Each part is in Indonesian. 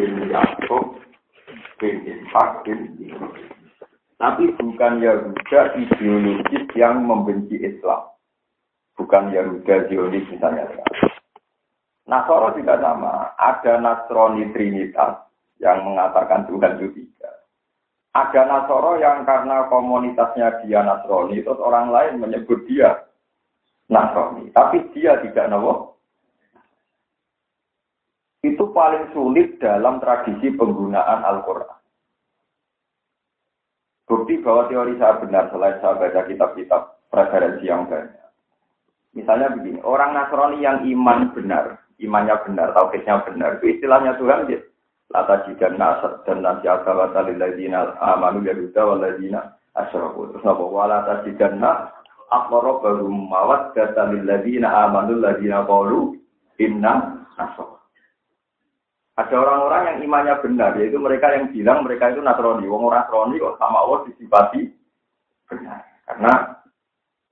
bin Yakub bin Ishak bin Tapi bukan Yahuda ideologis yang membenci Islam. Bukan Yahuda Zionis misalnya. Nasoro juga sama. Ada Nasrani Trinitas yang mengatakan Tuhan itu tiga. Ada Nasoro yang karena komunitasnya dia Nasrani, terus orang lain menyebut dia Nasrani. Tapi dia tidak nawa. Itu paling sulit dalam tradisi penggunaan Al-Quran. Bukti bahwa teori saya benar selain saya baca kitab-kitab preferensi yang banyak. Misalnya begini, orang Nasrani yang iman benar, imannya benar, tauhidnya benar, itu istilahnya Tuhan gitu. Lata jika nasr dan nasi agama taliladzina amanu yahuda waladina asyaraku. Terus apa? Walata jika nas akhoro baru mawat kata lilladzina amanu ladina qalu inna nasr. Ada orang-orang yang imannya benar, yaitu mereka yang bilang mereka itu Nasrani. Wong orang Nasrani kok sama Allah disifati benar. Karena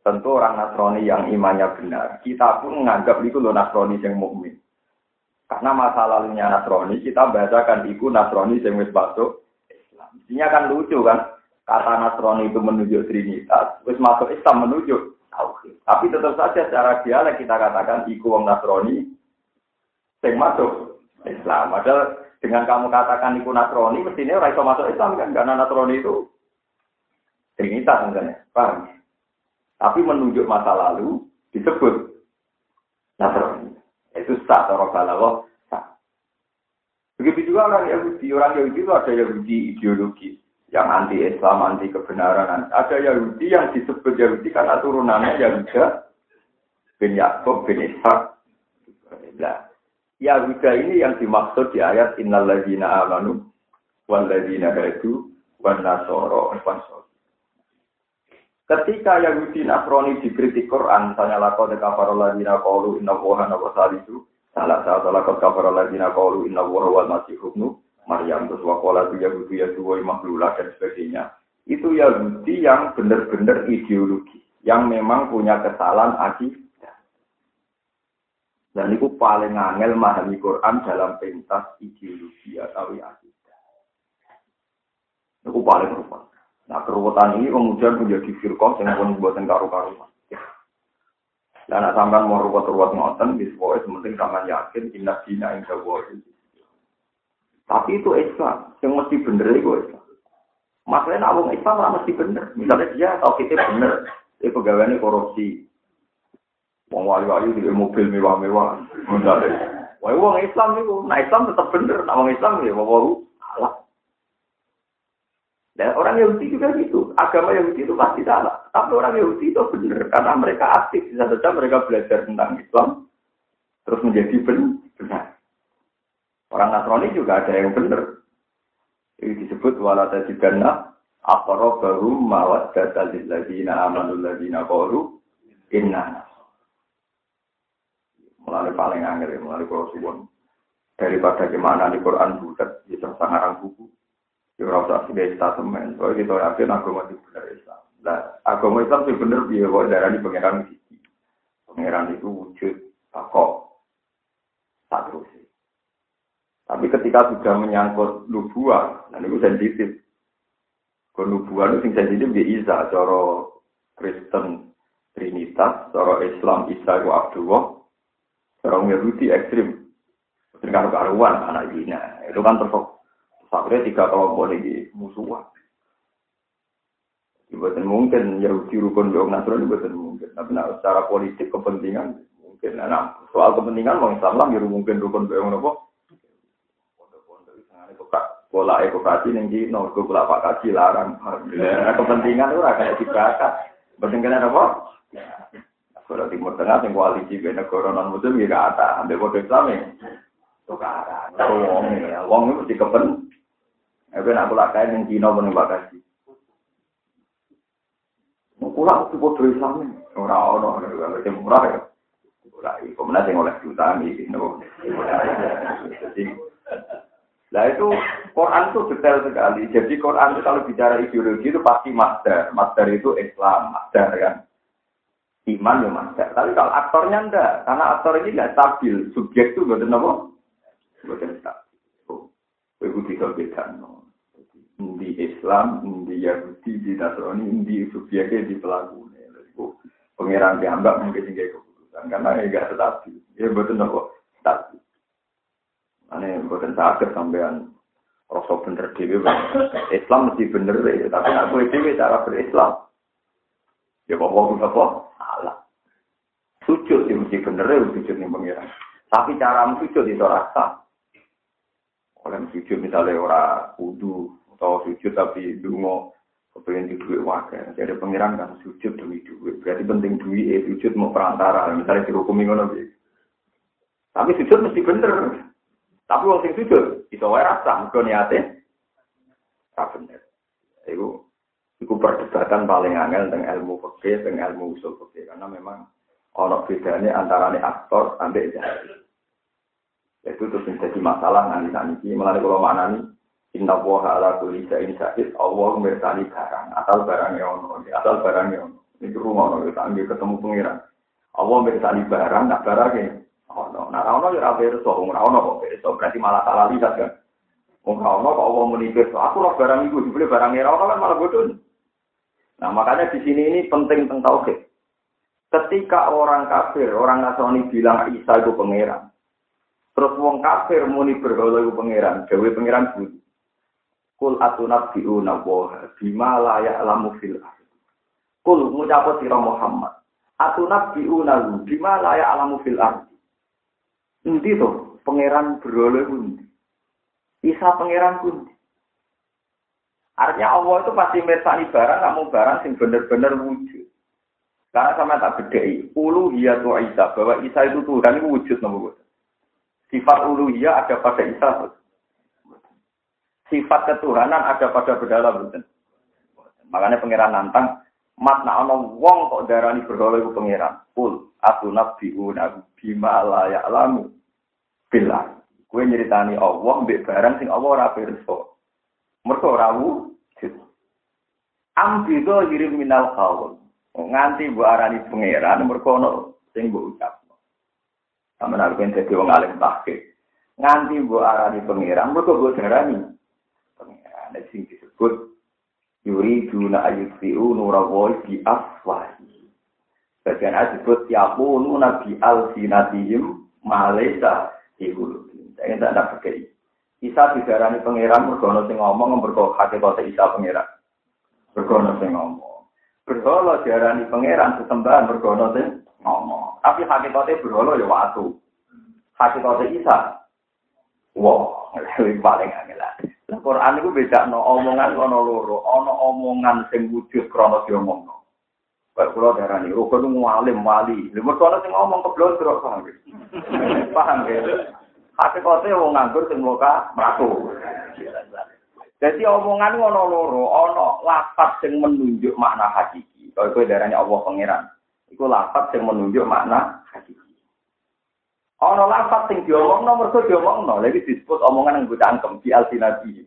tentu orang Nasrani yang imannya benar, kita pun menganggap itu loh Nasrani yang mukmin. Karena masa lalunya Nasrani, kita bacakan itu Nasrani yang wis masuk Islam. Isinya kan lucu kan, kata Nasrani itu menunjuk Trinitas, wis masuk Islam menunjuk Tauhid. Tapi tetap saja secara dialek kita katakan iku wong Nasrani yang masuk Islam. Padahal dengan kamu katakan itu Nasrani, mestinya orang itu masuk Islam kan, karena Nasrani itu Trinitas misalnya, paham? Tapi menunjuk masa lalu disebut Nasrani. Itu sah, balawa sah. Begitu juga orang Yahudi. Orang Yahudi itu ada Yahudi ideologi yang anti Islam, anti kebenaran. Ada Yahudi yang disebut Yahudi karena turunannya Yahuda bin Yakub bin Ishak. Nah, Yahuda ini yang dimaksud di ayat innalladzina amanu walladzina hadu wan nasoro Ketika Yahudi Nasrani dikritik Quran, misalnya laqad kafara alladzina qalu inna Allaha nawasalisu, salah satu laqad kafara alladzina qalu inna Allaha wal masih ibnu Maryam terus wa qala Yahudi ya tuwa makhlula dan sebagainya. Itu Yahudi yang benar-benar ideologi, yang memang punya kesalahan akidah dan itu paling angel memahami Quran dalam pentas ideologi atau akidah. Itu paling rupa. Nah keruwetan ini kemudian menjadi firqah yang pun buatan karu-karuan. Dan nak sampai mau ruwet-ruwet ngoten, di sebuah sementing sampai yakin inna dina inda Tapi itu Islam, yang mesti bener itu Islam. Masalahnya nak Islam lah mesti bener. Misalnya dia tahu kita bener, dia pegawainya korupsi, Wong wali-wali di mobil mewah-mewah. Wah, wong Islam itu, nah Islam tetap bener, nah wong Islam ya wong salah. Dan orang Yahudi juga gitu, agama Yahudi itu pasti salah. Tapi orang Yahudi itu benar karena mereka aktif, bisa saja mereka belajar tentang Islam, terus menjadi benar. Orang Nasrani juga ada yang benar. Ini disebut wala tajidanna aqrabahum mawaddatan lil ladina amanu ladina qalu inna Mulai paling angel, ya, mulai kalau suwon. Daripada gimana di Quran bulat, di sangarang buku. Ya rasa sebagai statement. Soalnya kita yakin agama itu benar Islam. Nah, agama Islam itu benar dia bahwa darah di pangeran sisi. Pangeran itu wujud takok. Tak terus. Tapi ketika sudah menyangkut nubuah, nah itu sensitif. Kalau nubuah itu sensitif di Isa, cara Kristen Trinitas, cara Islam Isa itu Abdullah, Orang Yahudi ekstrim. Dengan karuan anak Zina. Itu kan terus akhirnya tiga kelompok ini musuhan. Bukan mungkin Yahudi rukun dong Nasrani bukan mungkin. Tapi nah, secara politik kepentingan mungkin. Nah, soal kepentingan orang Islam lah ya mungkin rukun dong apa? Pola ekokasi yang di no, gue pola pak kaji larang. Nah, kepentingan itu kayak dibakar. Kepentingan apa? Kalau Timur Tengah yang koalisi be negara non muslim ya kata, ambil kode Islam ya. Tukaran. Wong ya, wong itu mesti kepen. Tapi nak pula kain yang Cina nggak kasih. Mau pulang itu kode Islam nih. Orang orang kalau yang murah ya. Mulai, kemudian yang oleh jutaan Jadi, Nah itu Quran itu detail sekali. Jadi Quran itu kalau bicara ideologi itu pasti master. Master itu Islam, master kan iman ya mas. Tapi kalau aktornya enggak, karena aktor ini enggak stabil. Subjek itu bukan apa? Bukan stabil. iso bedano. Di Islam, di Yahudi, di Nasrani, di subjeknya, di pelaku. Pengiran diambak mungkin sehingga keputusan. Karena ya gak stabil. Ya betul nopo stabil. Ini buatan sakit sampean rasa bener dewi. Islam mesti bener. Tapi nak gue dewi cara berislam. Ya bapak apa? Salah. Sujud ya mesti bener ya sujud nih pengiran. Tapi cara sujud itu rasa. Oleh sujud misalnya orang kudu atau sujud tapi dungo kepengen di duit wakil. Jadi pengiran kan sujud demi duit. Berarti penting duit eh sujud mau perantara. Misalnya dihukumi ngono Tapi sujud mesti bener. Tapi wong sing sujud wae rasa mergo niate ra bener. Iku iku perdebatan paling angel tentang ilmu fikih, tentang ilmu usul fikih karena memang ana bedane antara aktor ambek jahil. Itu terus menjadi masalah nanti nanti. Malah kalau maknani Inna woha ala kulli shay'in syahid. Allah mirsani barang. Asal barangnya ono. Asal barangnya ono. Ini rumah ono. Kita ambil ketemu pengiran. Allah mirsani barang. Nah barangnya ono. Nah ono ya rapi reso. Ora ono kok reso. Berarti malah salah lihat kan. Ora ono kok Allah menipis. Aku roh barang itu. Dibeli barangnya ono kan malah bodoh. Nah makanya di sini ini penting tentang tauhid. Ketika orang kafir, orang Nasrani bilang Isa itu pangeran. Terus wong kafir muni berhala iku pangeran, dewe pangeran budi. Kul atunabbi'una wa bima la ya'lamu fil Kul ngucap sira Muhammad. Atunabbi'una bima la ya'lamu fil ardi. Endi to pangeran berhala kuwi? Isa pangeran kuwi. Artinya Allah itu pasti mirsani barang, kamu barang sing bener-bener wujud. Karena sama tak bedai, uluhiyah tu Isa, bahwa Isa itu Tuhan itu wujud nomor Sifat uluhiyah ada pada Isa sifat ketuhanan ada pada bedala betul. Makanya pangeran nantang mat nak ono wong kok darani berhala iku pangeran. Kul aku nabiuna bima la ya'lamu billah. Kue nyeritani Allah mbek barang sing Allah ora pirsa. Mergo ora wujud. Ambido yirim minal qaul. Nganti mbok arani pangeran mergo ono sing mbok ucap. Sampeyan arep dadi wong alim tahqiq. Nganti mbok arani pangeran mergo mbok darani Nah, sing disebut yuri duna ayutfi'u nurawoi di afwahi. Bagian disebut yakunu nabi al sinatihim malesa ihulutin. Saya tidak ada pakai. Isa digarani pangeran bergono sing ngomong bergono kota Isa pangeran. Bergono sing ngomong. Berhala diarani pangeran sesembahan bergono sing ngomong. Tapi hakikatnya berhala ya waktu. Hakikatnya Isa. Wah, lebih paling angel. Nah, Quran itu beda no omongan ono loro, ono omongan sing wujud krono diomongno. Baik kula darani rukun ngalim wali. Lha mergo ana sing ngomong keblondrok paham. Paham ya? Hati kote wong nganggur sing muka mlaku. Jadi omongan ono loro, ono lapat sing menunjuk makna hakiki. Kalau kowe darani Allah pangeran, iku lapat sing menunjuk makna hakiki. Ono lafaz sing diomongno mergo diomongno, lha iki disebut omongan yang gue cangkem di alsinati.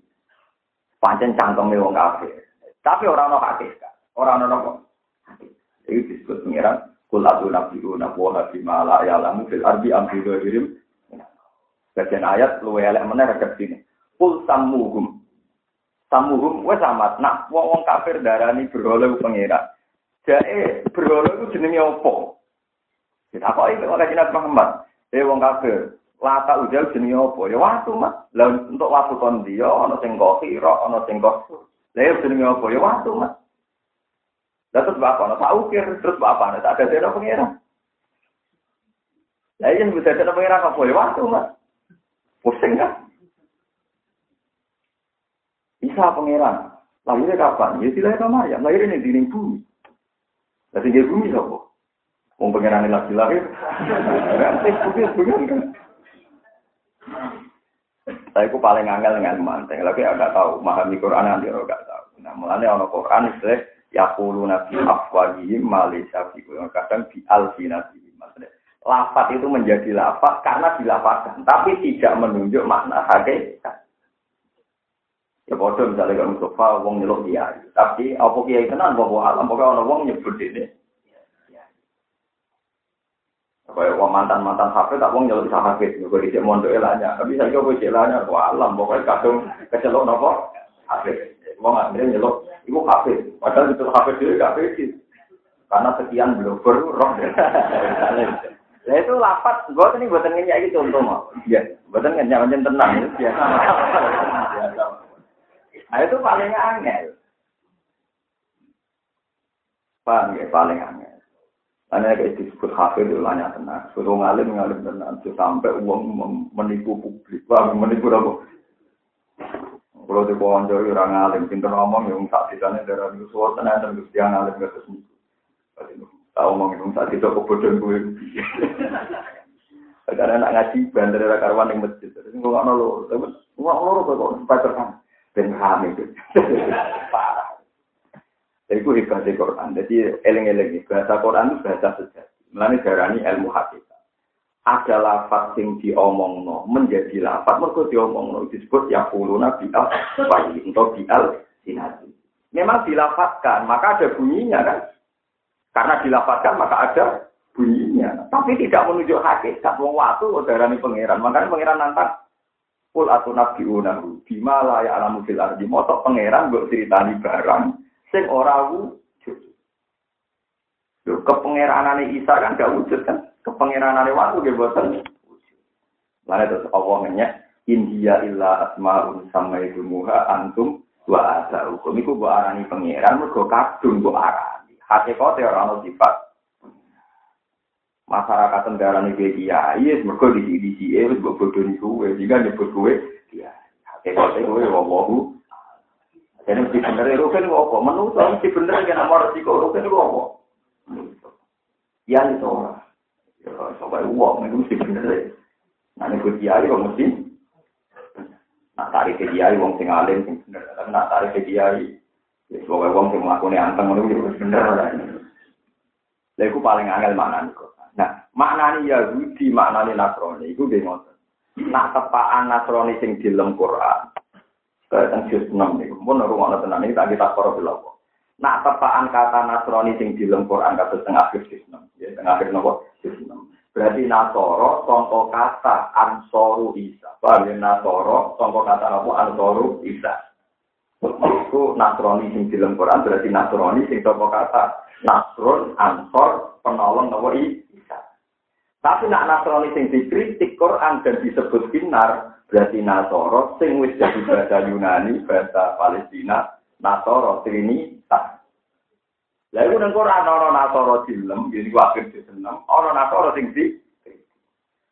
Pancen cangkeme wong kafir. Tapi ora ono hakikat. Ora ono nopo. Iki disebut pengiran kul atu nabiuna wa nabi mala ya lamu fil ardi am bidirim. Bagian ayat luwe elek meneh redaksi sini. Kul samuhum. Samuhum wes amat nak wong wong kafir darani berhala pengiran. Jae berhala itu jenenge opo? Kita kok iki ora jeneng Muhammad. Eh wong kafir, lata ujal jenenge apa? Ya waktu Mas. Lah untuk waktu kon dia ana sing kira, ana sing kok. Lah ya jenenge apa? Ya waktu Mas. Lah terus bapak ana tak ukir, terus bapak ana tak ada dene pengira. Lah yang bisa ada pengira apa? Ya waktu Mas. Pusing kan? Bisa pangeran. Lahirnya kapan? Ya tidak sama ya. Lahirnya di bumi. Lah tinggal bumi siapa? Wong pengiran lagi lahir. Nanti bukan bukan kan. Saya itu paling angel dengan manteng. Lagi agak tahu. Memahami Quran nanti agak tahu. Nah, mulanya ono Quran istilah yakulu nabi afwahihim malaysia kadang di alfinati maksudnya lafat itu menjadi lafat karena dilafatkan tapi tidak menunjuk makna hakikat ya bodoh misalnya kalau Mustafa wong nyeluk kiai tapi apa kiai kenal bawa alam pokoknya orang wong nyebut ini Kayak wong mantan-mantan hafid tak wong nyeluk sak hafid, kok dicek mondok elanya. Tapi saya kok cek elanya kok alam pokoknya kadung kecelok nopo hafid. Wong akhirnya nyeluk iku hafid. Padahal itu hafid dhewe gak pede. Karena sekian blogger roh. Lah itu lapat, gue ini buatan ngenyak gitu contoh mau. Iya, buatan ngenyak macam tenang biasa. biasa. Nah itu paling angel. Paham ya, paling angel. Hanya kayak disebut hafir itu banyak tenang. Suruh ngalim ngalim tenang. Sampai uang menipu publik. Wah, menipu apa? Kalau di bawah jauh orang ngalim, pintar ngomong yang tak bisa nih dari Yusuf tenang dan Gusti ngalim gak Tahu ngomong itu saat itu kebodohan gue. Karena anak ngaji bandar dari karwan yang masjid. Terus gue nggak nolo, tapi gue nggak nolo kok supaya terkam. Ben kami itu. Parah. Hebat di Quran. Jadi eling-eling bahasa Quran itu bahasa sejati. Melani darani ilmu hakikat. Ada lafaz yang diomong no, menjadi lafaz. Mereka diomong no, disebut ya nabi al bayi untuk bial sinati. Memang dilafazkan, maka ada bunyinya kan. Karena dilapatkan maka ada bunyinya. Tapi tidak menunjuk hakikat. Wong waktu darani pangeran. Makanya pangeran nantang Kul atau nabi unahu, bima ya alamu fil ardi. Motok pangeran gue ceritani barang sing ora wujud. Lho kepangeranane Isa kan gak wujud kan? Kepangeranane waktu ge boten wujud. Lalu terus Allah ngenyek India illa asmaun sama idumuha antum wa asa hukum iku mbok arani pangeran mergo kadung mbok arani. Hakikate ora ono sifat. Masyarakat tendarane ke kiai wis mergo di di di wis mbok bodoni kuwe, jika nyebut kuwe ya. Hakikate kuwe wawahu jadi mesti bener itu kan apa? Menurut mesti bener kan nomor resiko itu kan apa? Ya itu orang. Ya sampai uang itu mesti bener. Nah ini gue kiai kok mesti. Nah tarik ke kiai uang sing alim sing bener. Tapi nak tarik ke kiai. Ya sebagai uang sing melakukan anteng itu juga bener lah. Lah itu paling angel mana nih kok. Maknanya Yahudi maknanya Nasrani itu gimana? Nah tepaan Nasrani sing di Quran Kayak juz 6 nih, pun rumah tenan ini tak kita korup bilang. Nak tepaan kata Nasrani sing di Quran kata tengah akhir juz 6, ya tengah akhir nopo juz 6. Berarti Nasoro contoh kata Ansoru Isa. Paham ya Nasoro contoh kata nopo Ansoru Isa. Itu Nasrani sing di Quran berarti Nasrani sing contoh kata Nasrun Ansor penolong nopo Isa. Tapi nak Nasrani sing dikritik Quran dan disebut binar Berarti Nasoro sing wis jadi bahasa Yunani, bahasa Palestina, Nasoro Trinitas. Lah iku nang Quran ana Nasoro dilem, jadi wakil diseneng, ana Nasoro sing di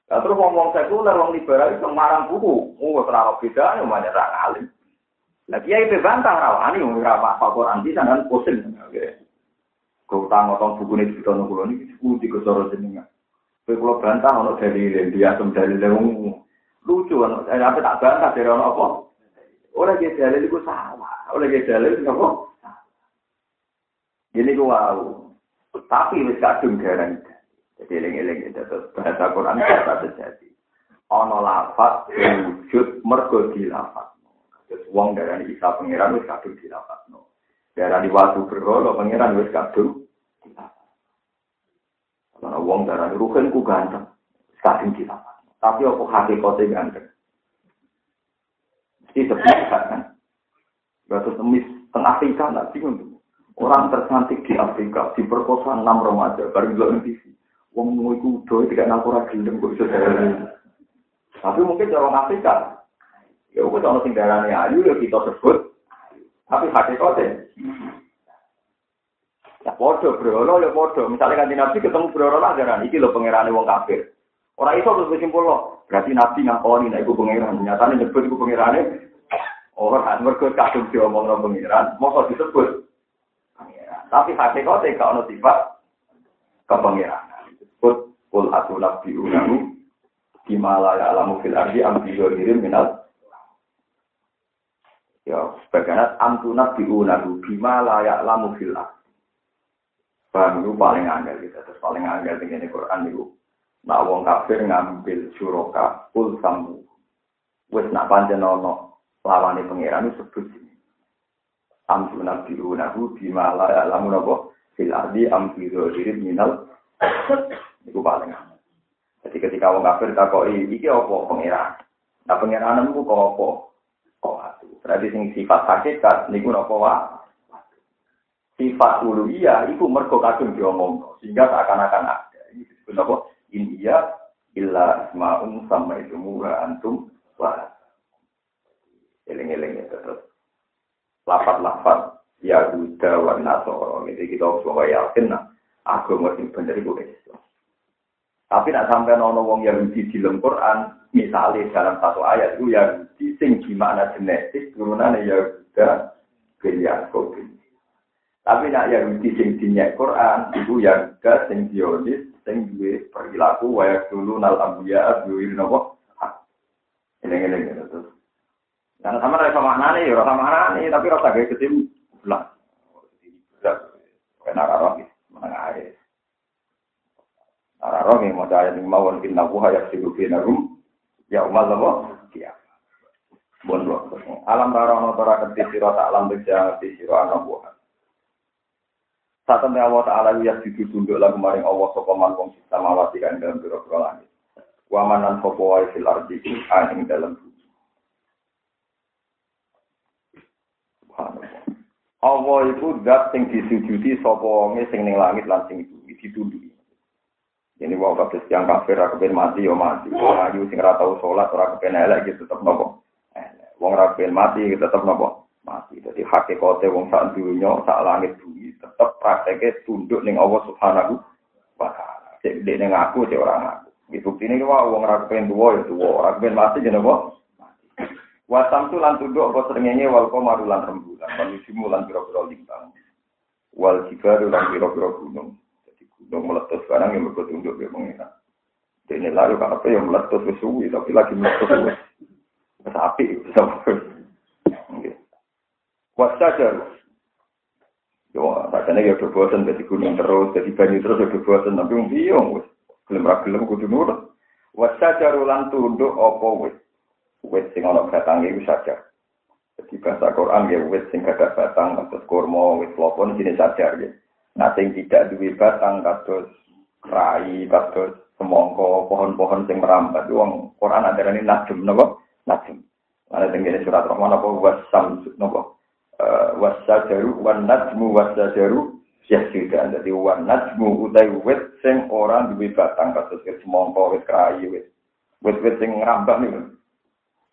Lah terus ngomong sekuler wong liberal itu marang buku, oh ora beda yo banyak ra alim. Lah kiai bantah rawani wong ora apa Quran di sana pusing. Kau tang otong buku ini kita nunggu ini, buku di kesoro jenengan. Kalau bantah, ono dalil, dia asem dalil, lucu kan saya apa tak bantah dari orang apa? Orang dia dalil itu salah. Orang dia dalil apa? Ini gua wow tapi wis kadung garang. Jadi eling-eling itu bahasa Quran bahasa sejati? Ono lafaz wujud mergo dilafaz terus wong darani Isa pangeran wis kadung dilafaz no darani watu berhala pangeran wis kadung dilafaz Karena wong darani ruhen ku ganteng kadung dilafaz tapi apa hakikatnya ganteng? Mesti sebenarnya kan? Gak temis tengah Afrika, nggak bingung. Orang tercantik di Afrika, diperkosa enam remaja, baru juga TV. Wong mau ikut doi, tidak nakura gelem, kok bisa Tapi mungkin orang Afrika, ya udah kalau tinggalannya ayu, ya kita sebut. Tapi hakikatnya, ya bodoh, bro, ya bodoh. Misalnya kan Nabi ketemu bro, lah, jangan, ini lo pengirannya wong kafir. Orang itu terus bersimpul loh. Berarti Nabi ngakoni, nah itu pengiran. Nyata nyebut itu pengirannya. Orang kan mereka kadung diomong no pengiran. Mau disebut pengiran. Tapi hati kau tidak ada sifat kepengiran. Disebut kul atu nabi unahu Gimala ya alamu fil ardi ambi diririm minal Ya, bagaimana antu nabi unahu Gimala ya alamu fil ardi Bang itu paling angel gitu. Terus paling angel dengan Quran itu Nak wong kafir ngambil suroka pul sambu. Wes nak panjen ono lawane pangeran sebut sini. Amsu nabi unahu bima la alamu nabo fil ardi diri minal. Iku paling Jadi ketika wong kafir takoi iki apa pangeran. Nah pangeran itu kok apa? Kok atu. Berarti sing sifat hakikat niku napa wae. Sifat uluhiyah itu mergo kadung diomong sehingga seakan-akan ada. Ini disebut apa? India illa asma'un sama itu murah antum wa eling-eling itu terus lafat-lafat Yahuda wa Nasoro itu kita semua yakin nah aku sing bener itu tapi nak sampai nono wong Yahudi di dalam Quran, misalnya dalam satu ayat itu Yahudi sing gimana genetik turunan Yahuda bin Yakub. Tapi nak Yahudi sing dinyak Quran itu Yahuda sing Zionis sing duwe perilaku wayak dulu nal ambiya duwe nopo. Ini ini terus. Dan sama rasa maknane ya rasa maknane tapi rasa gaya ketemu belas. Kena roh menengah air. Ara roh yang mau ayat yang mawon inna wuha yak sibu finarum ya umal labo ya. Bon. Alam tarono tora kerti siro tak alam beja kerti siro anak wuha. Temen Allah Ta'ala ya sidu tunduk lagu maring Allah sopaman wong sisa mawati kan dalam biro-biro langit. Wamanan sopo wae fil ardi aning dalam bumi. Allah itu zat sing disujudi sapa wonge sing ning langit lan sing bumi ditunduki. Ini wow kabeh yang kafir aku ben mati yo mati. Wong ayu sing ora tau salat ora kepen elek gitu tetep nopo. Wong ora kepen mati tetep nopo? Mati. Dadi hakikate wong sak dunya sak langit bumi tetep prakteke tunduk ning Allah Subhanahu wa taala. Cek dek ning aku cek ora aku. Iki buktine ki wae wong ora kepen duwa yo duwa, ora kepen mati jenenge apa? Wasam tu lan tunduk apa srengenge wal qamaru lan rembulan, lan lan pira-pira lintang. Wal jibaru lan pira-pira gunung. Dong meletus sekarang yang berikut untuk dia mengira. Ini lalu apa yang meletus suwi tapi lagi meletus suwi. Sapi, Wasajar. Yo, rasanya ya udah bosan dari gunung terus, dari banyu terus udah bosan, tapi um biong, gelem ra gelem kudu nurut. Wasajar ulan tunduk opo wis. Wis sing ana batang iku saja. Jadi bahasa Quran ya wis sing ada batang terus kurma wis lopon jenis sajar ya. Nah, sing tidak duwe batang kados rai, kados semongko, pohon-pohon sing merambat wong Quran adarane najm napa? Najm. Ana teng surat Rahman apa wasam napa? Uh, wasajaru wan najmu wasajaru yasjudan. Dadi wan najmu utai wit sing ora duwe batang kados semongko, wit rai, wit wit-wit sing ngrambah niku.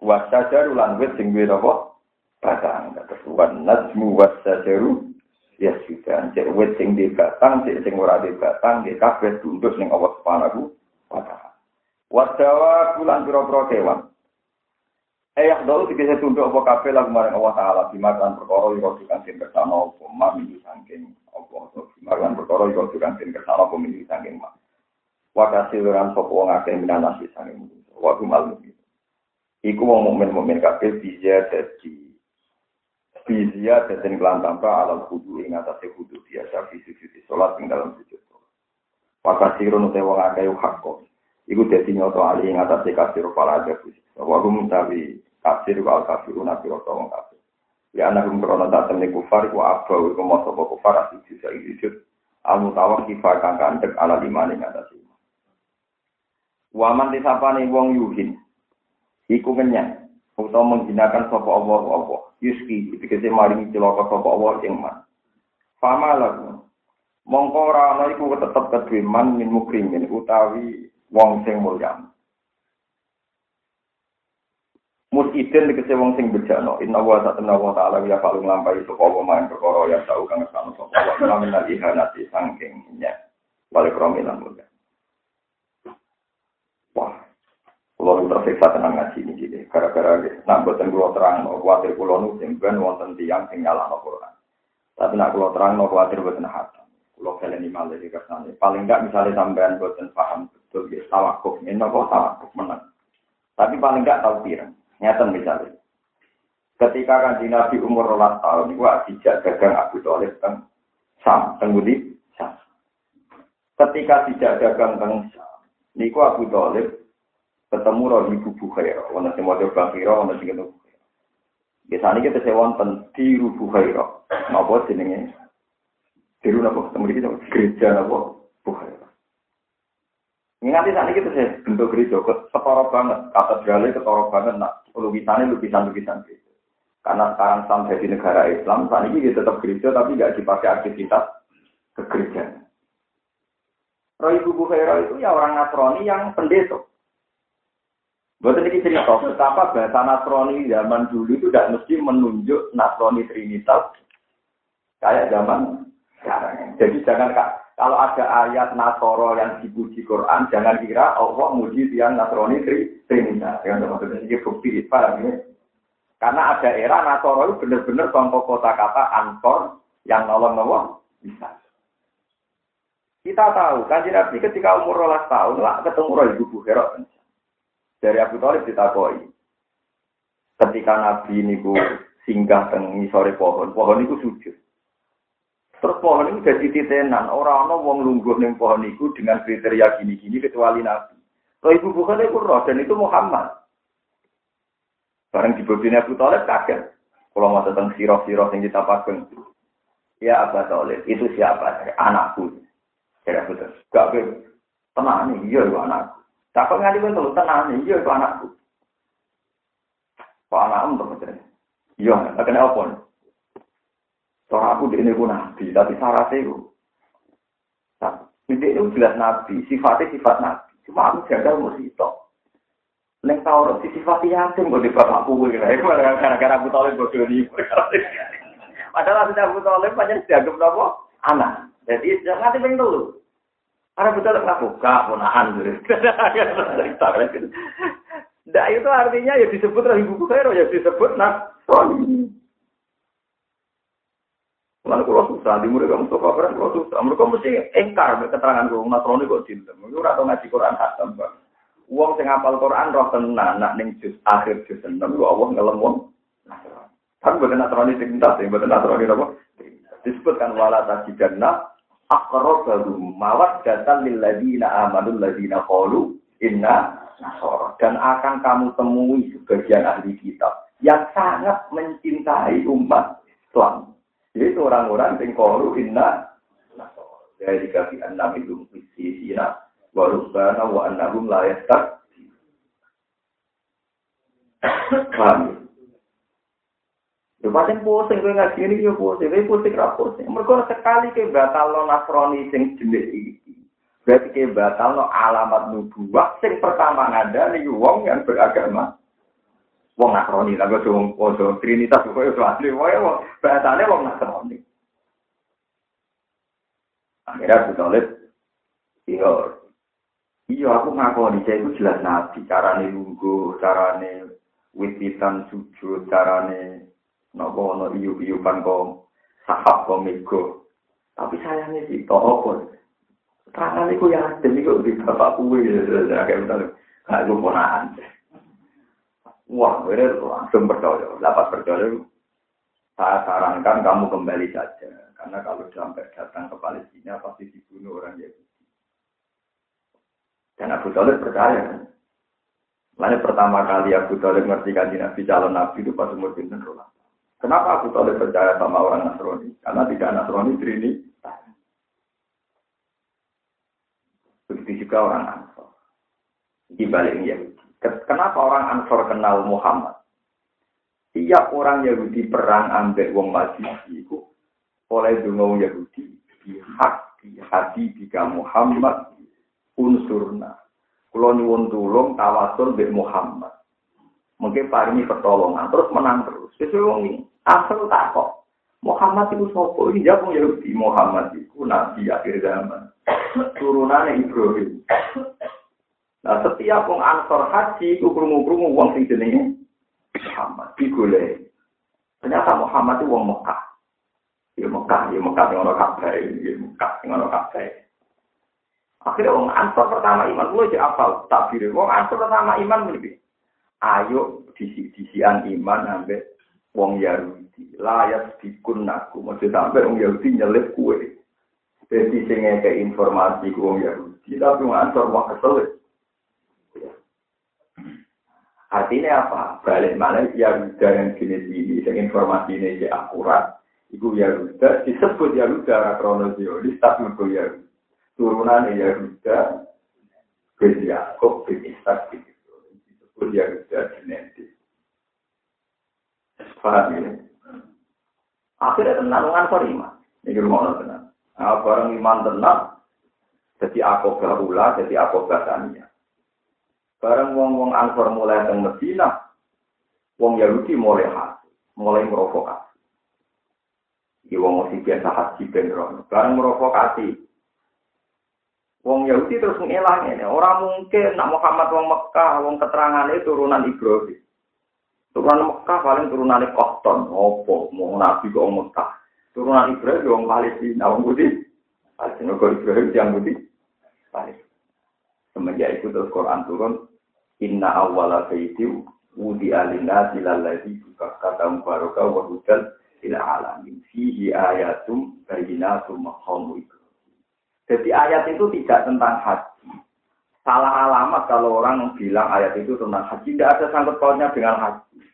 Wasajaru lan wit sing duwe napa? Batang kados wan najmu wasajaru ya sudah cek wet sing di batang cek sing ora di batang di kabeh tunduk ning Allah Subhanahu wa taala wadawa bulan pira-pira kewan Eh yang dulu tiga satu untuk apa kafe lagu mana Allah Taala dimakan perkoroh yang kau tukan sin bersama mak minggu saking opo atau dimakan perkoroh yang kau tukan sin bersama minggu saking mak. Wajah siluran sopo wong akeh minat nasi saking. Waktu malu itu. Iku wong momen momen kafe bisa dari bija dari sin kelantang ke alam kudu ing asih kudu dia sapi sujud di sholat tinggal dalam sujud. Wajah siluran sopo wong akeh yuk hakko. Iku dari nyoto alih ingat asih kasih rupa raja Wa rumtawi kasir wal kafiruna fi wong kafir. Ya anak rum krono datem ni kufar ku apa iku moso kufar asik sisa sujud. Al mutawak kifa kang kandek ala limane ing atase. Waman disapane wong yuhin. Iku kenyang utawa menghinakan sapa Allah apa yuski dikese maringi celaka sapa Allah ing man fama lagu mongko ora ana iku tetep kedue man min mukrimin utawi wong sing mulya Musidin dikese wong sing bejano inna wa ta'ala wa ta'ala ya falung lampai sapa wa main perkara ya tau kang sano sapa wa lamin ihanati sangking nya wale kromilan mulya Wah, Kulo tersiksa tenang ngaji ini jadi gara-gara nak buatan kulo terang no khawatir kulo nu ben wonten tiang sing nyala no Quran. Tapi nak kulo terang no khawatir buatan hati. Kulo kalian ini malah di ke sana. Paling enggak misalnya sampean buatan paham betul ya tawakuf ini kok tawakuf menang. Tapi paling enggak tahu pirang. Nyata misalnya. Ketika kan di Nabi umur rolas tahun, gua tidak dagang Abu Talib kan sam, tenggudi sam. Ketika tidak dagang teng sam, niku Abu Talib ketemu roh ibu Bukhaira, wonten sing maca Bukhaira, wonten sing ketemu Biasanya kita sewa wonten di Bukhaira. Napa jenenge? Diru napa ketemu iki gereja napa Bukhaira. Nganti saat ini saya bentuk gereja, ketoro banget, katedralnya ketoro banget, nak lukisannya lukisan-lukisan gereja. Karena sekarang sampai di negara Islam, saat ini kita tetap gereja tapi nggak dipakai aktivitas kegerjaan. Roy Ibu Bukhaira itu ya orang Nasrani yang pendeta. Buat ini cerita betapa bahasa Nasrani zaman dulu itu tidak mesti menunjuk Nasrani Trinitas kayak zaman sekarang. Jadi jangan kalau ada ayat Nasoro yang dipuji Quran, jangan kira Allah muji yang Nasrani Trinitas. Yang maksudnya ini bukti paham ya? Karena ada era Nasoro itu benar-benar contoh kota kata ansor yang nolong-nolong bisa. Kita tahu, kan Nabi ketika umur rolas tahun lah ketemu Roh Ibu Bukhara. Dari Abu Talib ditakoi. Ketika Nabi bu singgah teng sore pohon, pohon itu sujud. Terus pohon itu jadi titenan. Orang-orang wong lungguh neng pohon itu dengan kriteria gini-gini kecuali Nabi. Roh Ibu Bukhara itu roh dan itu Muhammad. Bareng di Abu Talib kaget. Kalau mau tentang sirah-sirah yang kita pakai. Ya Abu Talib, itu siapa? Anakku. Kira betul. Gak be tenang nih, iya itu anakku. Takut nganti pun tuh tenang nih, iya itu anakku. Pak anak untuk betul. Iya, kena apa? Soal aku di ini pun nabi, tapi syaratnya itu. Ini itu jelas nabi, sifatnya sifat nabi. Cuma aku jaga musito. Neng tau si sifat yatim kok di bapakku gue gara-gara aku tolong bodoh ini. Padahal aku Abu Talib banyak dianggap apa? Anak. Jadi jangan nanti pengen dulu. Karena betul nggak buka, cerita Nah itu artinya ya disebut ibu bukhara ya disebut nasrani. Lalu kalau susah, di murid kamu suka orang kalau susah. Mereka mesti engkar keterangan gue nasrani kok cinta. Mereka udah ngaji Quran khatam bang. Uang sing apal Quran roh tenan, nak ning juz akhir juz enam, gua Allah ngelem wong. Kan bukan nasrani cinta, bukan nasrani apa? Disebutkan wala tajidanna aqrabahum mawaddatan lil ladina amanu ladina qalu inna nasara dan akan kamu temui sebagian ahli kitab yang sangat mencintai umat Islam yaitu orang-orang yang qalu inna dari kaki enam itu fisina wa rubbana wa annahum la yastak Paham Yo pancen pusing kowe ngaji ini yo pusing, kowe pusing ra pusing. Mergo sekali ke batal lo nasrani sing jenis iki. Berarti ke batal lo alamat nubuwah sing pertama ada nih wong yang beragama. Wong nasrani lah gue wong podo trinitas kowe yo asli wae wong batale wong nasrani. Akhirnya Abu Talib, iya, iya aku ngakoni saya itu jelas nabi, carane lungguh, carane wititan sujud, carane nopo ono iyu-iyupan kok sahab kok mego. Tapi sayangnya sih, kok apa? Terangan itu ya, demi kok di bapak kue, ya, kayak misalnya, kayak gue. Wah, gue langsung percaya, dapat percaya. Saya sarankan kamu kembali saja, karena kalau sampai datang ke Palestina pasti dibunuh orang Yahudi. Dan Abu Talib percaya? Lalu pertama kali Abu Talib ngerti kan Nabi calon Nabi itu pas umur pinten rolas. Kenapa aku boleh percaya sama orang Nasrani? Karena tidak Nasrani Trini. Begitu juga orang Ansor. Balik Yahudi. Kenapa orang Ansor kenal Muhammad? Tiap orang Yahudi perang ambek wong Majusi itu oleh dungo Yahudi di hati jika Muhammad unsurna. Kulo nyuwun tulung tawasul be Muhammad. Mungkin paringi pertolongan terus menang terus. Sesuai wong asal tak kok. Muhammad itu sopo ini jawab Yahudi Muhammad itu nabi akhir zaman turunan Ibrahim. Nah setiap wong ansor haji itu krungu-krungu wong sing jenenge Muhammad digoleh. Ternyata Muhammad itu wong Mekah. Ya Mekah, ya Mekah sing ana kabeh, ya Mekah sing ana kabeh. Akhirnya wong ansor pertama iman, gue aja apal takbir. Wong ansor pertama iman lebih ayo disi-disian iman sampai wong Yahudi layak dikun aku maksud sampai wong Yahudi nyelip kue jadi sing ke informasi ke wong Yahudi tapi ngantor wong kesel artinya apa balik mana Yahuda yang jenis ini yang informasi ini akurat Iku Yahuda disebut Yahuda kronologis tapi itu Yahuda turunan Yahuda bin Yakob bin Ishak bin. Disebut Yahuda genetik. Paham ya? Akhirnya tenang, ngansor iman. Ini rumah tenang. Nah, barang iman tenang, jadi aku gahula, jadi aku. Barang wong-wong ansor mulai teng Medina, wong Yahudi mulai hasil, mulai merokokasi. Iki wong mesti biasa haji ben Barang merokokasi. Wong Yahudi terus ngelang ini. Orang mungkin nak Muhammad wong Mekah, wong keterangannya turunan Ibrahim. Turunan Mekah paling turunan Kohton, opo, mau nabi kok Mekah. Turunan Ibrahim wong Palestina, wong Budi. Palestina kok Ibrahim yang Budi. Palestina. Semenjak itu terus Quran turun, Inna awwala baiti wudi alina silalladhi kata mubaraka wa hudal ila alamin. Fihi ayatum bayinatum maqamu Jadi ayat itu tidak tentang haji. Salah alamat kalau orang bilang ayat itu tentang haji. Tidak ada sangkut pautnya dengan haji.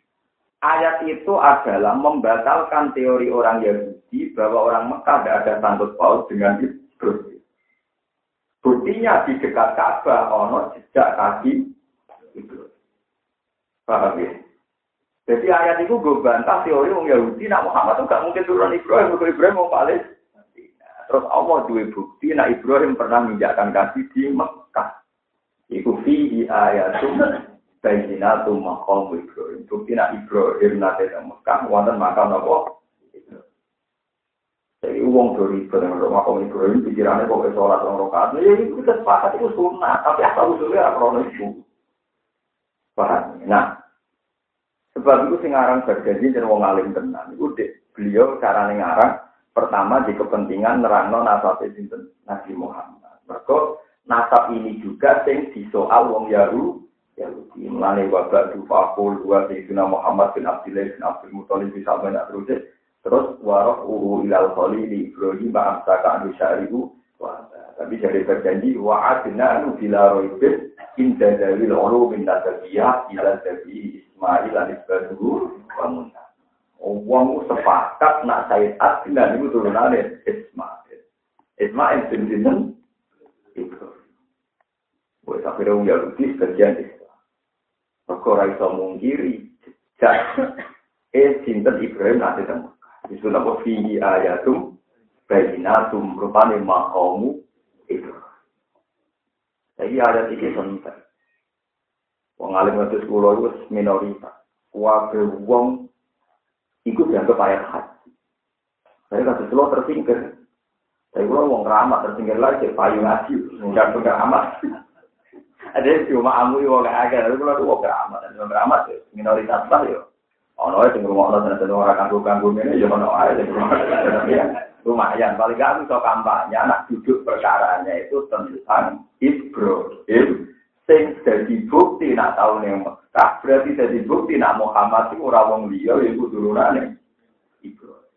Ayat itu adalah membatalkan teori orang Yahudi bahwa orang Mekah tidak ada sangkut paut dengan Ibrahim. Buktinya di dekat Ka'bah ono jejak kaki. Paham ya? Jadi ayat itu gue bantah teori orang Yahudi, nak Muhammad itu gak mungkin turun Ibrahim, ke Ibrahim mau balik. Terus Allah dua bukti, nak Ibrahim pernah menginjakkan kaki di Mekah. Iku fihi ayatum bayinatum maqam Ibrahim. Bukti nak Ibrahim nate Mekah, wonten makam napa? Jadi uang dari barang rumah kaum pikirannya kok sholat orang rokaat. Ya itu kita sepakat itu sunnah, tapi asal usulnya apa itu. Paham? Nah, sebab itu sing aran berjanji dan wong alim tenan. Itu beliau cara ngarang pertama di kepentingan nerangno nasab Nabi Muhammad. Mergo nasab ini juga sing disoal wong Yahudi Yahudi. Mulane wabak dufakul dua Sayyidina Muhammad bin Abdullah bin Abdul Muthalib bisa banyak terus Terus waroh uhu ilal kholi di Ibrahim ba'amsa ka'anu syari'u. Tapi jadi berjanji wa'adna nu bila roibin inda dalil ulu min nasabiyah ila dabi Ismail anisbaduhu wa muntah. Wong sepakat nak Said Adnan itu turunannya Ismail. Ismail bin Sinten Ibrahim. Buat akhirnya wong Yahudi sebagian Islam. Maka raiso mungkiri. Eh, Sinten Ibrahim nanti temu. Itu nama fihi ayatum bayinatum rupane makamu itu. Jadi ayat ini penting. Wong alim ngatus kula itu minoritas. Wabe wong ikut dianggap ayat haji. Saya kasih selo tersingkir. Saya kula wong ramah tersingkir lagi payu ngaji. Enggak enggak amat. Ada cuma amu wong agak, tapi kula wong ramah wong ramah minoritas lah yo. Ono sing ngrungokno tenan ora kanggo-kanggo ngene ya ono ae lumayan paling gak bisa kampanye anak duduk perkaranya itu tentang Ibrahim sing jadi bukti nak tahu nih Mekah. Berarti jadi bukti nak Muhammad itu orang wong liya ya turunane Ibrahim.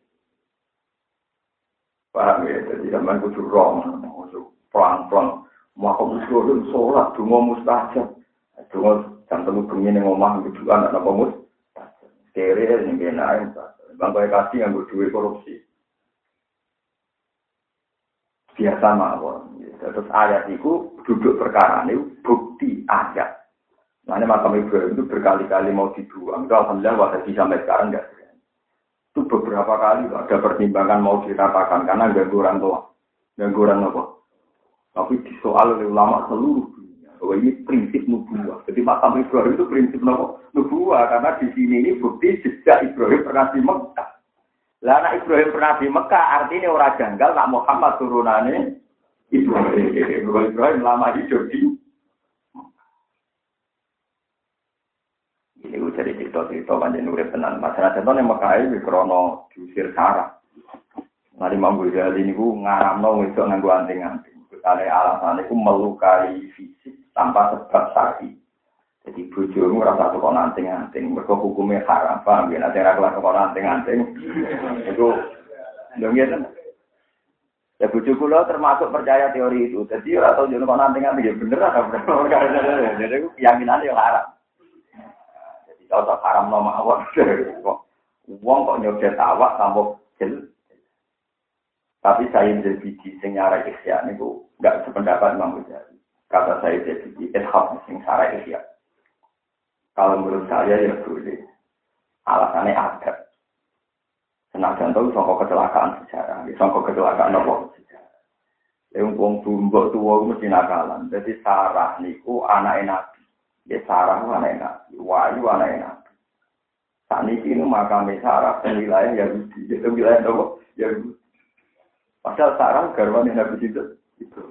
Paham ya? Jadi zaman kudu rom pelan-pelan. Maka mesti sholat dungo mustajab. Dungo jam telu bengi ning omah kudu anak napa kere yang kena bangkai kasih yang berdua korupsi biasa mawon terus ayat itu duduk perkara ini bukti ayat Nah, ini makam Ibrahim itu berkali-kali mau dibuang. Itu alhamdulillah waktu sampai sekarang enggak. Itu beberapa kali ada pertimbangan mau diratakan karena ganggu orang tua. Ganggu orang apa? Tapi disoal oleh ulama seluruh bahwa ini prinsip nubuah. Jadi makam Ibrahim itu prinsip nubuah karena di sini ini bukti sejak Ibrahim pernah di Mekah. Lah anak Ibrahim pernah di Mekah artinya orang janggal nak Muhammad turunannya Ibrahim. Ibrahim lama hidup di ini gue jadi cerita-cerita panjang urip tenan. Masalah contohnya Mekah ini krono diusir sarah. Nah di Mambu Ghazali ini gue ngaramno itu nganggu anting-anting. Misalnya alasan itu melukai fisik tanpa sebab sakit. Jadi bojomu rasa tuh kok nanting-nanting, mereka hukumnya haram, paham ya? Nanti rakyat kok nanting-nanting, itu dong ya Ya bojo kula termasuk percaya teori itu. Jadi ora tau jono kok nanting-nanting ya bener ada bener. Jadi keyakinan ya haram. Jadi kalau haram nama awak wong kok nyoba awak tanpa jel. Tapi saya jadi sing nyara ikhya niku enggak sependapat Imam Ghazali. kata saya jadi ishab sing sarah ya. Kalau menurut saya ya boleh. Alasannya ada. Senajan tahu songkok kecelakaan sejarah, songkok kecelakaan apa? Yang wong tumbuk tua mesti nakalan. Jadi Sarah niku anak nabi. Ya Sarah anak nabi. Wahyu anak nabi. Saat ini ini makam Sarah dan wilayah Yahudi. Itu wilayah apa? Yahudi. Padahal Sarah garwan nabi itu. Itu.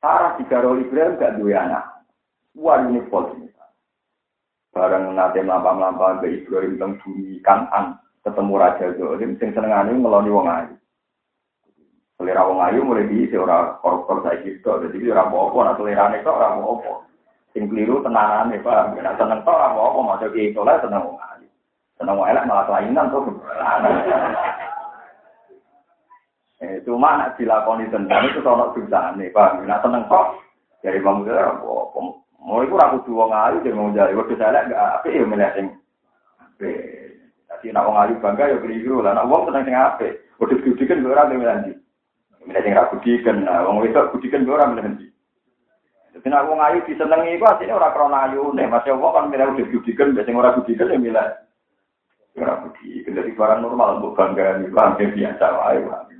Sarah di Garol Ibrahim gak dua anak. Wah ini pol ini. Bareng nanti melampau-melampau ke Ibrahim tentang bumi kanan ketemu Raja Zolim, sing senengane ngeloni wong ayu. Selera wong ayu mulai diisi ora koruptor saya gitu, jadi ora apa-apa, nah selerane kok ora apa-apa. Sing keliru tenanane, Pak. Nek seneng kok ora apa-apa, maca ki soleh seneng wong ayu. Seneng wong elek malah kelainan tuh. Eh, cuma nak dilakoni tentang itu ono dosane, Pak. Nek seneng kok dari bang apa-apa. Mau ora kudu wong ayu, jadi mau jare wedhus elek gak apik ya milih sing Jadi nak wong ayu bangga ya keliru lah. Nak wong seneng sing apik. Wedhus gudikan ora milih Milih sing ra budiken, nah wong wedok budiken ora milih endi. Dadi nek wong ayu disenengi iku asline ora krana ayune, Mas wong kan milih udah budiken, sing ora budiken ya milih ora budiken. Dadi barang normal mbok bangga iki bangga biasa wae.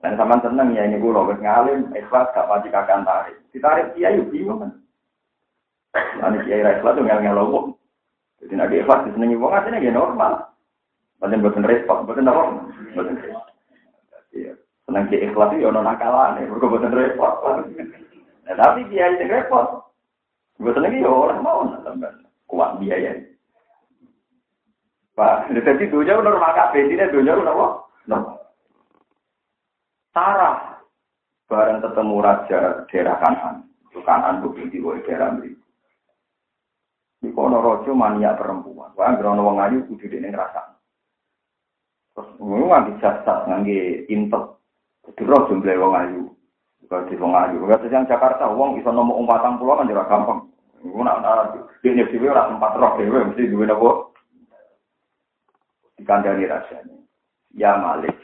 Dan sama seneng ya ini gue wis ngalim, ikhlas gak pasti kakak tarik. Ditarik kiai yuk bingung kan. Nanti kiai ikhlas tuh ngel ngel. Jadi nanti ikhlas disenengi wong aslinya ya normal. Bukan buatan repot, buatan apa? Repot. Iya. Senang ke ikhlas itu ono nakalan, ya. Mereka buatan repot. Nah, tapi biaya itu repot. Gue seneng ya orang mau tambah kuat biaya. Pak, jadi dunia normal kabeh, ini dunia apa? Normal. Sarah bareng ketemu raja daerah Kanan, itu Kanan bukti di daerah ini. Di kono rojo mania perempuan, wah grono wong ayu kudu dene ngrasa. Terus ngono nganti jasad ngangge intek. Terus jumlah wong ayu. Bukan di wong ayu. Kata yang Jakarta, wong bisa nomor umpatan pulau kan jauh gampang. Gue nak nak di ini tempat roh dewe mesti dua nopo. Dikandani rasanya. Ya Malik.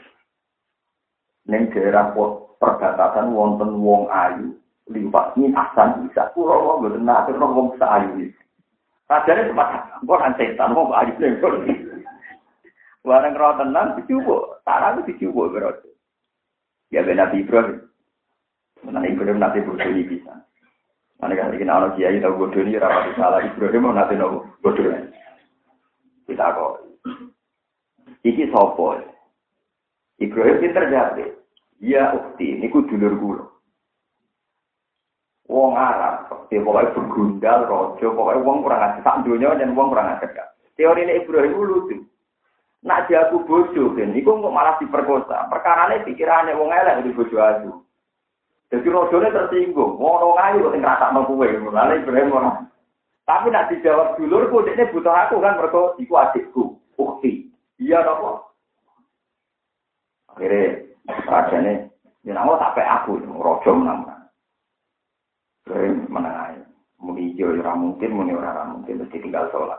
Neng daerah perbatasan wonten wong ayu. Ini asan bisa. Pulau wong bener nanti wong bisa ayu. Rajanya tempat, gue kan setan, wong ayu nih. Barang roh tenang dicoba, tanah itu dicoba berarti. Ya benar Nabi Ibrahim. Mana Ibrahim nanti bodoh ini bisa. Mana kan ingin anak kiai tahu bodoh ini rapat salah Ibrahim mau nanti nopo ini. Kita kok. Iki sopo. Ibrahim pinter jadi. Ya ukti, ini ku dulur kulo. Wong Arab, dia pokoknya bergundal, rojo, pokoknya wong kurang ajar. Tak dunia dan wong kurang ajar. Teori ini Ibrahim lucu. Nak aku bojo kan, iku kok malah diperkosa. Perkarane pikirane wong elek di bojo aku. Jadi rojone tersinggung, ngono ngayu kok sing ngrasakno kowe, mulane Ibrahim ora. Tapi nak dijawab dulur kok dekne butuh aku kan mergo iku adikku, ukti. Iya napa? Akhirnya rajane ya nang sampai aku rojo menang. Ibrahim menang Muni yo ora mungkin, muni ora mungkin, mesti tinggal sholat.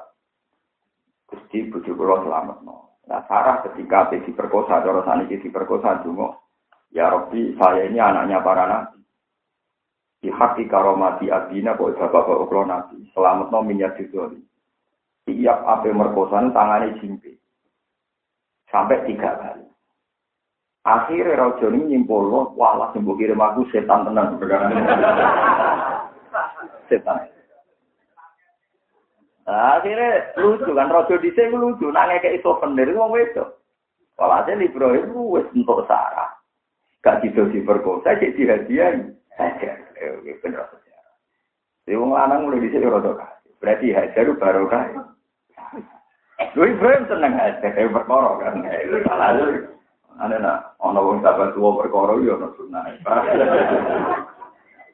Gusti bojo kula selamat no. Nah, Sarah ketika diperkosa, cara saat ini diperkosa cuma, ya Robbi, saya ini anaknya para nabi. Di hati karomati abina, kok bapak bapak nabi. Selamat no minyak didoli. Tiap api merkosan tangannya jimpi. Sampai tiga kali. Akhirnya Raja ini nyimpul, wah lah sembuh kirim aku setan tenang. setan. Akhirnya lucu kan, rojo di sini lucu, nangnya kayak itu bener, itu itu. Ada Ibrahim, wes untuk Sarah. Gak gitu di perkosa, jadi eh, bener sejarah. Jadi orang lanang mulai di sini rojo kasih. Berarti hajar baru kaya. Lu Ibrahim seneng hajar, kayak perkara kan. Salah Ada nak, ono wong sahabat tua perkara, ya ono sunnah.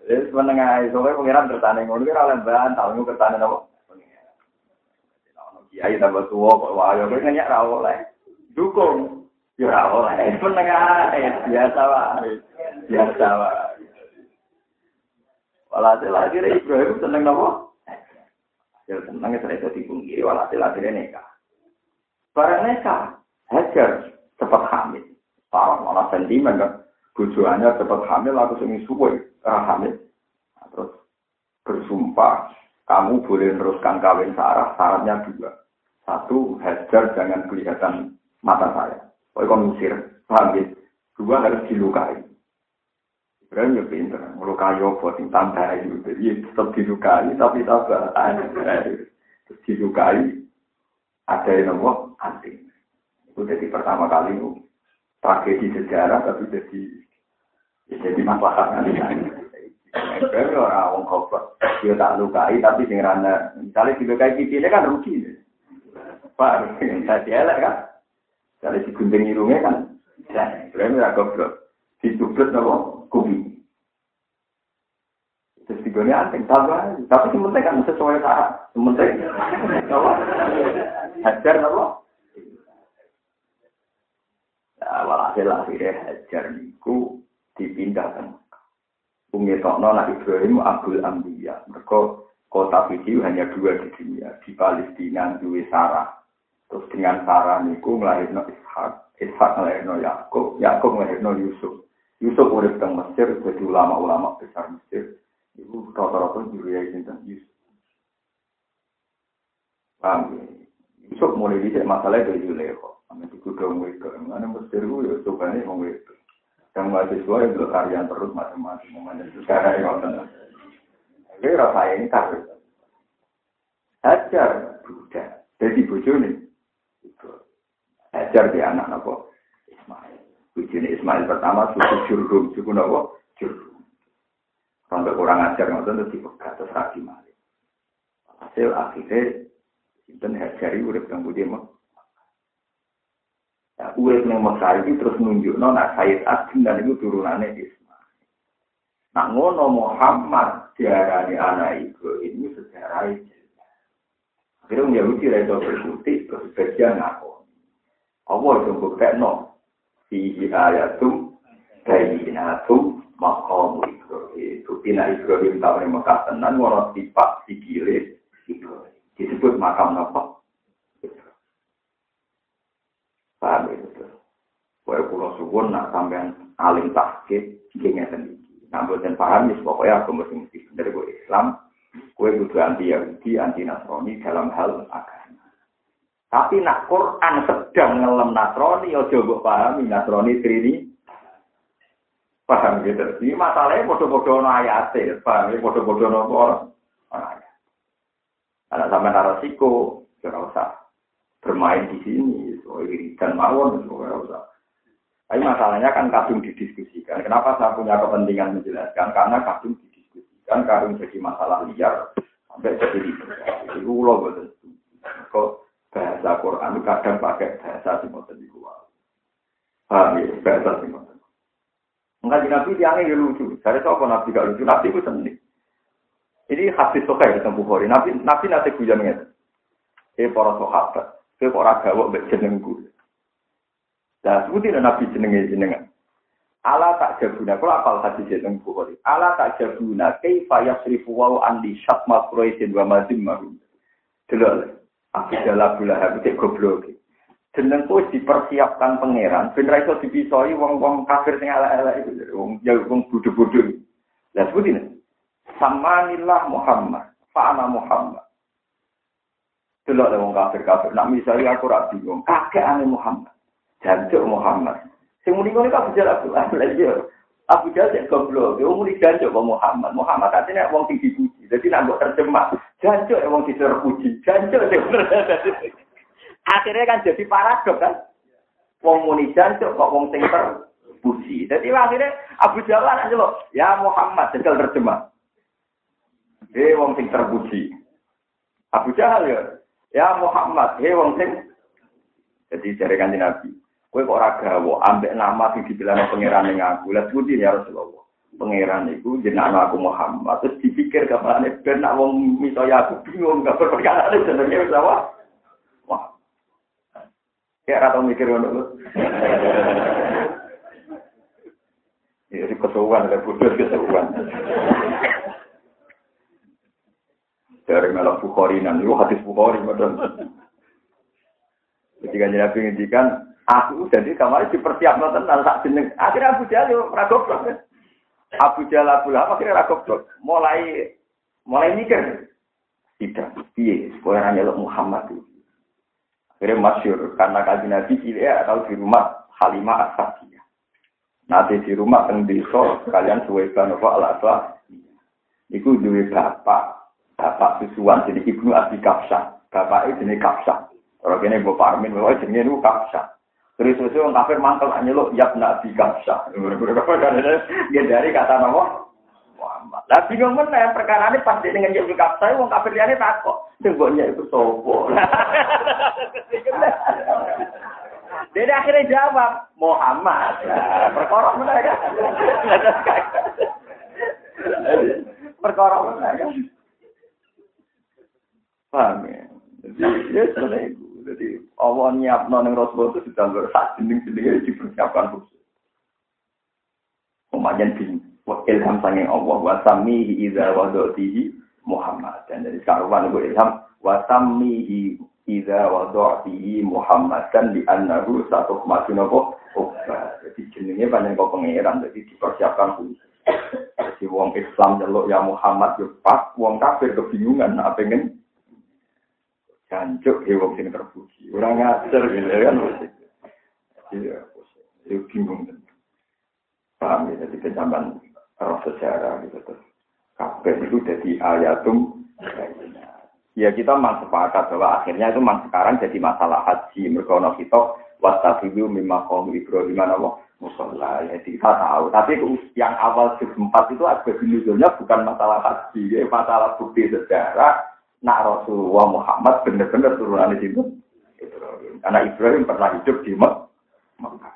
Jadi menengah, soalnya pengiran tertanding, ngono kira lembahan, tahu ketanding apa? kiai tambah tua kok nanya ra oleh. Dukung. Ya ra oleh penengah biasa wae. Biasa wae. Walhasil akhirnya Ibrahim seneng nopo ya senengnya saya itu dipungkiri walhasil akhirnya barang nikah Hajar cepat hamil parah malah sentimen kan Bujuannya cepat hamil, aku sing suwe uh, hamil. Nah, terus bersumpah, kamu boleh meneruskan kawin Sarah, syaratnya dua. Satu, hajar jangan kelihatan mata saya. Pokoknya kau ngusir, paham ya? Dua harus dilukai. Ibrahim ya pinter, melukai apa, sing tambah itu. Jadi tetap dilukai, tapi tambah. Terus dilukai, ada yang nomor anting. Itu jadi pertama kali itu tragedi sejarah, tapi jadi jadi masalah nanti Kalau orang wong goblok, dia tak lukai tapi sing rana, misalnya dilukai ini kan rugi. Pak, saya elek kan? Kalau digunting irungnya kan, ya, sebenarnya tidak goblok. Ditublet nopo kubi. Terus digone anting tambah, tapi sementing kan sesuai syarat. Sementing, nopo? Hajar nopo? Ya, walhasil akhirnya hajar niku dipindahkan. Umi Tokno nak Ibrahim Abdul Ambiya. Mereka kota video hanya dua di dunia. Di Palestina, di Sarah. Terus dengan Sarah niku melahirkan Ishak. Ishak melahirkan Yakub. Yakub melahirkan Yusuf. Yusuf urip teng Mesir jadi ulama-ulama besar Mesir. Ibu rata-rata juriya tentang Yusuf. Paham ya? Yusuf mulai dicek masalah dari Zulekho. Amin dikudong itu. Mana Mesir itu ya coba mau itu. Yang mahasiswa itu karya terus macam-macam. Memandang sekarang yang ngotot. Jadi rasa ini kafir. Ajar budak. Jadi bujuni. Ajar di anak nopo Ismail. Bujuni Ismail pertama suku jurhum. Suku nopo jurhum. Sampai kurang ajar ngotot itu dipegat terus ragi malik. Hasil akhirnya Sinten hajari udah kemudian mah Ya, urip ning Mekah iki terus nunjukno nek Sayyid Asim dan itu turunannya Ismail. Nah ngono Muhammad diarani anak itu ini sejarah. Akhirnya Yahudi itu berkutik terus bagian ngaku. Allah itu buktekno. Fihi ayatum bayinatum maqamu Ibrahim. Bukti nak Ibrahim tahu yang Mekah tenan, ngono tipak sikile Ibrahim. Disebut makam apa? Paham ya betul. Kue pulau suwun nak sampean alim tahkid gengnya sendiri. Nah, buatan paham ya pokoknya aku mesti mesti dari gue Islam. Kue butuh anti Yahudi, anti Nasrani dalam hal agama. Tapi nak Quran sedang ngelem Nasrani, ya coba pahami Nasrani trini. Paham gitu. Ini masalahnya bodoh-bodoh no ayat, paham ya bodoh-bodoh no orang. Anak sampai narasiko, kira usah bermain di sini, dan mawon, semoga. Tapi masalahnya kan kadung didiskusikan. Kenapa saya punya kepentingan menjelaskan? Karena kadung didiskusikan, kadung jadi masalah liar sampai jadi ribet. Itu ulo betul. Kok bahasa Quran kadang pakai bahasa simoten di luar. Paham ya? Bahasa simoten. Enggak di Nabi yang ini lucu. Saya tahu Nabi gak lucu. Nabi itu sendiri. Ini hadis sokai di Bukhari. Nabi Nabi nanti gitu. Eh para sahabat. Kowe kok ora gawok mbek jenengku. Lah sebuti nabi jenenge jenengan. Ala tak jabuna, kalau apal hadis jeneng Bukhari. Ala tak jabuna, kaifa yasrifu wa andi syatma Quraisyin wa mazim mahum. Delok. Aku dalam bulan habis goblok. Jeneng ku dipersiapkan pangeran, ben ra iso dipisoi wong-wong kafir sing ala-ala itu, wong ya wong bodho-bodho. Lah sebutin. Samanillah Muhammad, fa'ana Muhammad. Delok le wong kafir-kafir. Nak misalnya aku rak bingung, kakek ane Muhammad. Jancuk Muhammad. Sing muni ngono kok bicara aku. Lah iya. Abu Jahal cek goblok, dia umur jancuk kok Muhammad. Muhammad artinya wong tinggi puji. Jadi nak mbok terjemah, jancuk wong terpuji. Jancuk Akhirnya kan jadi paradok kan. Wong muni jancuk kok wong sing terpuji. Jadi akhirnya Abu Jahal aja loh, ya Muhammad jajal terjemah. Eh wong sing terpuji. Abu Jahal ya, Ya Muhammad, he wong sing jadi jare kanjeng Nabi. Kowe kok ora gawe ambek nama sing dibilang pangeran ning aku. Lah sebutin ya Rasulullah. Pangeran iku jeneng aku Muhammad. Terus dipikir ke mana ben nak wong mito ya aku bingung gak perkara jenenge wis apa. Wah. Ya ora tau mikir ngono lho. Ya, kesuwan, kesuwan. Dari melok Bukhari itu hadis Bukhari padahal. Ketika Nabi ngendikan Aku jadi kemarin dipersiap nonton saat jeneng. Akhirnya Abu Jahal ragoblok. Kan? Abu Jahal Abu Lahab akhirnya ragoblok. Mulai mulai mikir. Tidak. Iya, sekolah nanya Muhammad. Akhirnya masyur karena kaji Nabi ya atau di rumah Halimah Asfadiyah. Nanti di rumah teng desa kalian suweban apa al aswa. Iku duwe bapak, bapak susuan jadi ibnu Abi Kapsah. Bapak itu jenis Kapsah. Orang ini Bapak Armin, bahwa jenis itu Kapsah. Terus terus orang kafir hanya lo yap nabi kapsa. Dia dari kata nama Muhammad. Lah bingung mana perkara ini pasti dengan yap kapsa, orang kafir liane takut. Sebenarnya itu sopo. Jadi akhirnya jawab Muhammad. Perkara mana kan? Perkara mana kan? Paham ya? Ya sebenarnya jadi Allah nyiap ning Rasulullah itu sudah bersak jeneng-jenenge dipersiapkan khusus. Umayan bin ilham sanging Allah wa samihi idza wadatihi Muhammad. Dan dari sekarang itu ilham wa samihi idza wadatihi Muhammad dan di annahu satu kematian apa? Jadi jenenge banyak kok pangeran jadi dipersiapkan khusus. Jadi wong Islam jaluk ya Muhammad yo pas, wong kafir kebingungan apa pengen Jancuk ya wong sing terpuji. Ora ngajar gitu kan. Iya, itu bingung. Paham ya, jadi kecaman roh sejarah gitu tuh. Kabeh itu jadi ayatum. Ya kita memang sepakat bahwa akhirnya itu memang sekarang jadi masalah haji. Mereka kita wastafidu mimma kaum Ibrahim Allah musola. Ya kita tahu. Tapi yang awal sempat itu ada nuzulnya bukan masalah haji, ya, masalah bukti sejarah nak Rasulullah Muhammad benar-benar turunan di situ. Karena Ibrahim pernah hidup di Mekah.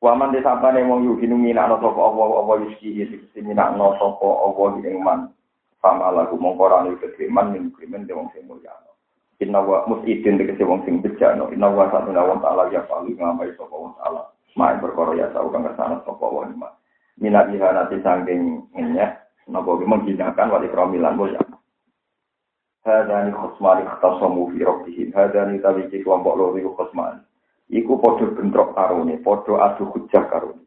Waman desa apa nih wong yuhinu mina no sopo awo awo yuski yisi kesi mina no sopo awo yang man sama lagu mongkoran itu kiriman min kiriman di wong sing mulia no. Inna wa musidin wong sing bejano. Inna wa satu nawon ta'ala ya paling ngamai sopo wong ta'ala. Main berkoro ya tau kang ke sana sopo wong ima. Mina iha nanti sangking inya. Nopo menghinakan wali kromilan boleh. Hadani khosmani khtasamu fi rabbihim. Hadani tawi iki kelompok loro iku khosmani. Iku padha bentrok karone, padha adu hujah karone.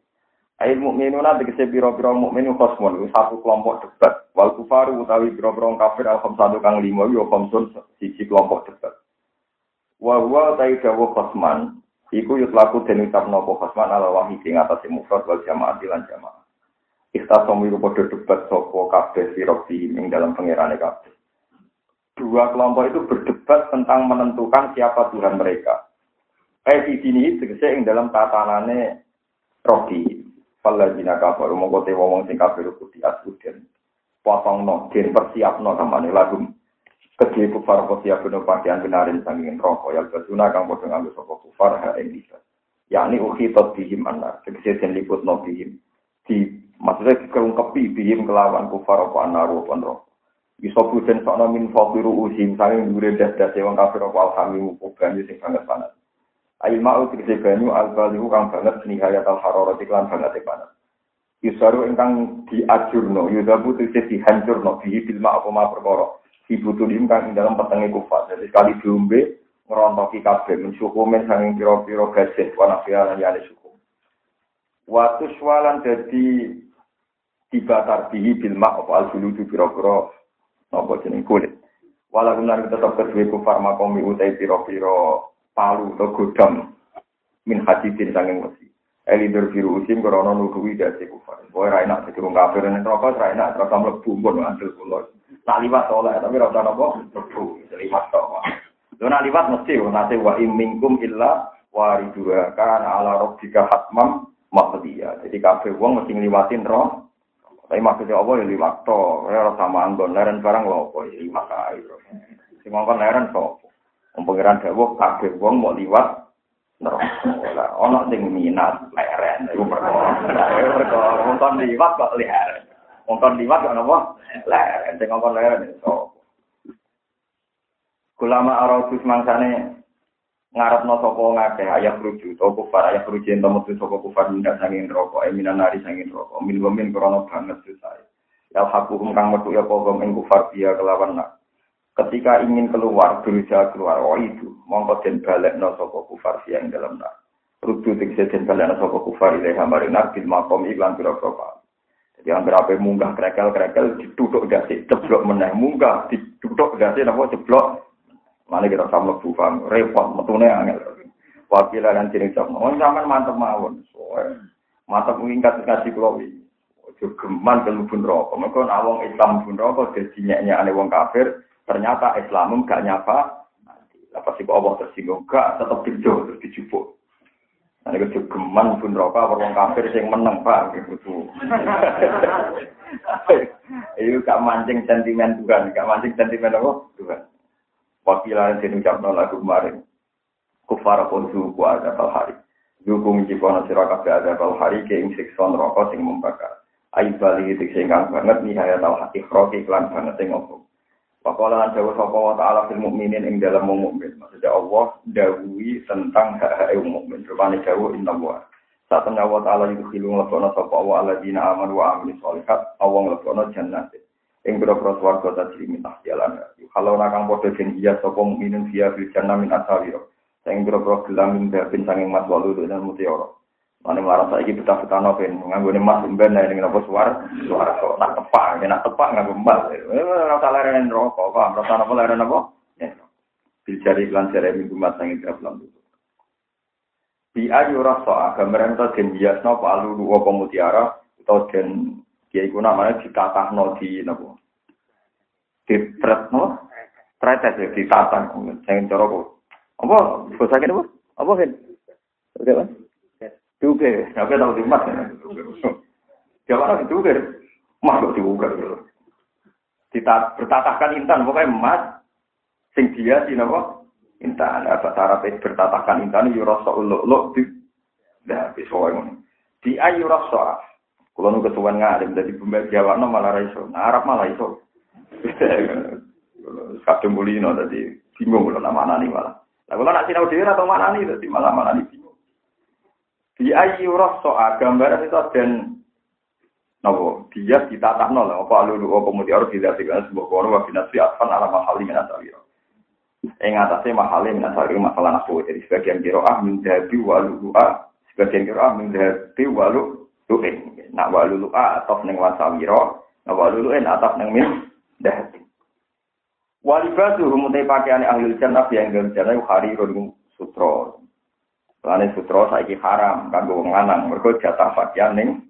Ail mukminun tegese pira-pira mukmin khosmun satu kelompok debat. Wal kufaru utawi pira-pira kafir al satu kang lima yo khamsun siji kelompok debat. Wa huwa ta'i dawu khosman. Iku yutlaku den ucapno apa khosman ala wahid ing atase mufrad wal jamaah lan jamaah. Ikhtasamu iku padha debat sapa kabeh sirabi ing dalam pangerane kabeh dua kelompok itu berdebat tentang menentukan siapa Tuhan mereka. Kayak di sini tegese yang dalam tatanane rogi. Falajina kafaru mongko te wong sing kafir kuti asuden. Potong no, den persiap no kamane lagu. Kedhe kufar siap bener pakaian benarin sangingin rokok. Yang kesuna kang bodoh ngambil soko kufar ha ing bisa. Yakni ukhitot bihim anar. Tegese den liput no bihim. Di maksudnya dikelungkepi bihim kelawan kufar apa anaru apa rokok. Iso buden sono min fakiru usim saking dhuwure das-das wong kafir apa alhamimu banyu sing banget panas Ail ma'u tegese banyu al-balihu kang banget nihayat al-hararat iklan banget e panas Yusaru ingkang diajurno, yudabu tegese dihancurno, bihi bilma apa ma perkara. Dibutuhin kang ing dalam petenge kufat. Jadi sekali diombe, ngerontoki kabeh, mensyukumin sanging piro-piro gajah, wanafialan yane syukum. Watu swalan jadi dibatar bihi bilma apa al-buludu piro-piro Nopo jeneng kulit. Walaupun nanti tetap kedua kufar makomi utai piro-piro palu atau godam min hadidin sanging wesi. Elidur biru usim krono nuduhi dari kufar. Boy raina jadi wong kafir ning rokok raina terus mlebu pun ngantil kula. Tak liwat oleh tapi ora usah napa mlebu liwat. Lho nak liwat mesti nate wa imingkum illa waridua kan ala rabbika hatmam maqdiya. Jadi kabeh wong mesti ngliwatin roh tapi maksudnya apa ya liwat to, ya sama anggon leren barang lho apa ya liwat ae. Sing ngongkon leren? Wong pangeran dawuh kabeh wong mau liwat neraka. Ana sing minat leren iku perkara. Perkara ngongkon liwat kok leren. Ngongkon liwat kok napa? Leren. Sing ngongkon leren sapa? Kulama arautus mangsane ngarep no sopo ngake ayah ruju to kufar ayah ruju ento metu sopo kufar mindak sangin rokok eh minan nari sangin rokok min gomin krono banget susah. Ya hakum kang metu ya pogom ing kufar dia kelawan nak. Ketika ingin keluar berusaha keluar oh itu mongko den balekno sapa kufar yang dalam nar rudu tegese den balekno sapa kufar ilaha marinar bil maqam iklan pira-pira jadi hampir apa munggah krekel-krekel ditutup dasi ceblok meneh. Munggah ditutup dasi napa ceblok mana kita sama bufang repot metune angel wakilan dan jenis sama oh sampean mantep mawon mantep ngingkat kasih kulo Ojo geman kelubun rokok. Mereka nawang Islam pun rokok, jadi nyeknya wong kafir, ternyata Islam gak nyapa. Apa sih Allah tersinggung? Gak, tetap dijo, terus dijupuk. Nah, ini geman pun rokok, wong kafir yang menang, Pak. Gitu. Itu gak mancing sentimen Tuhan, gak mancing sentimen apa? Tuhan. Wakilan yang diucapkan lagu kemarin. Kufar pun suku ada hari. Dukung jika sirakabe ada hari ke ing siksa neraka sing membakar. Aib bali itu sehingga banget nih hayat al ikhro iklan banget sing opo. Pakola lan jauh sapa wa ta'ala fil mukminin ing dalam mukmin. Maksudnya Allah dawuhi tentang hak-hak mukmin. Rupane jauh inna wa. Saat Allah ta'ala itu khilu ngelebono sapa wa alladzina amanu wa amilus sholihat. Allah ngelebono jannat. Ing biro-biro swarga tajri min tahtialan. Kalau nakang podo jen iya mukminin via fil jannah min asawiro. Sing biro-biro gelam min babin sanging mas walu dan mutiara. Mana marah gitu betah betah nopen, nganggo nih mas umben nih dengan apa suara, suara kok nak tepak, nak tepak nggak gembal. Rasa leren rokok, paham? Rasa apa leren apa? Ya, Bicara iklan cerai minggu mas yang itu belum itu. Di ayu rasa gambaran itu den hias no palu dua pemutiara atau den kiai kuna namanya ditatah no di nopo. Di tret no, tret aja ditatah, jangan corok. Apa? Bisa sakit apa? Apa kan? Oke kan? Diukir, tapi tahu di mas. Jawa orang diukir, mas kok diukir. Kita bertatahkan intan, pokoknya emas. Sing dia di nopo intan. Apa cara bertatahkan intan, yurosa uluk-uluk di. Nah, bisa ngomong. Di ayu rasa. Kalau nunggu kesuwan ngalim, dari pembeli Jawa no malah raiso. Nah, Arab malah iso. Kadung mulino tadi bingung kalau nama nani malah. Nah, kalau nak sinau dia atau mana nih, tadi malah mana nih bingung. Di ayu rasa gambaran itu dan nopo dia ditatah nol apa lulu apa mudi harus tidak tiga sebuah kono wa binasi atfan ala mahali min asawiro. Ing atasnya mahali min asawiro masalah nafu jadi sebagian kiroah min dahabi wa sebagian kiroah min dahabi wa. Nak wa lulu'a atau neng wasawiro, nak wa lulu'in atau neng min dahabi. Walibatu rumutai pakaian ahli jannah yang dalam jannah hari rodung sutro. Lane sutra saiki haram kanggo wong lanang, mergo jatah pakaian ning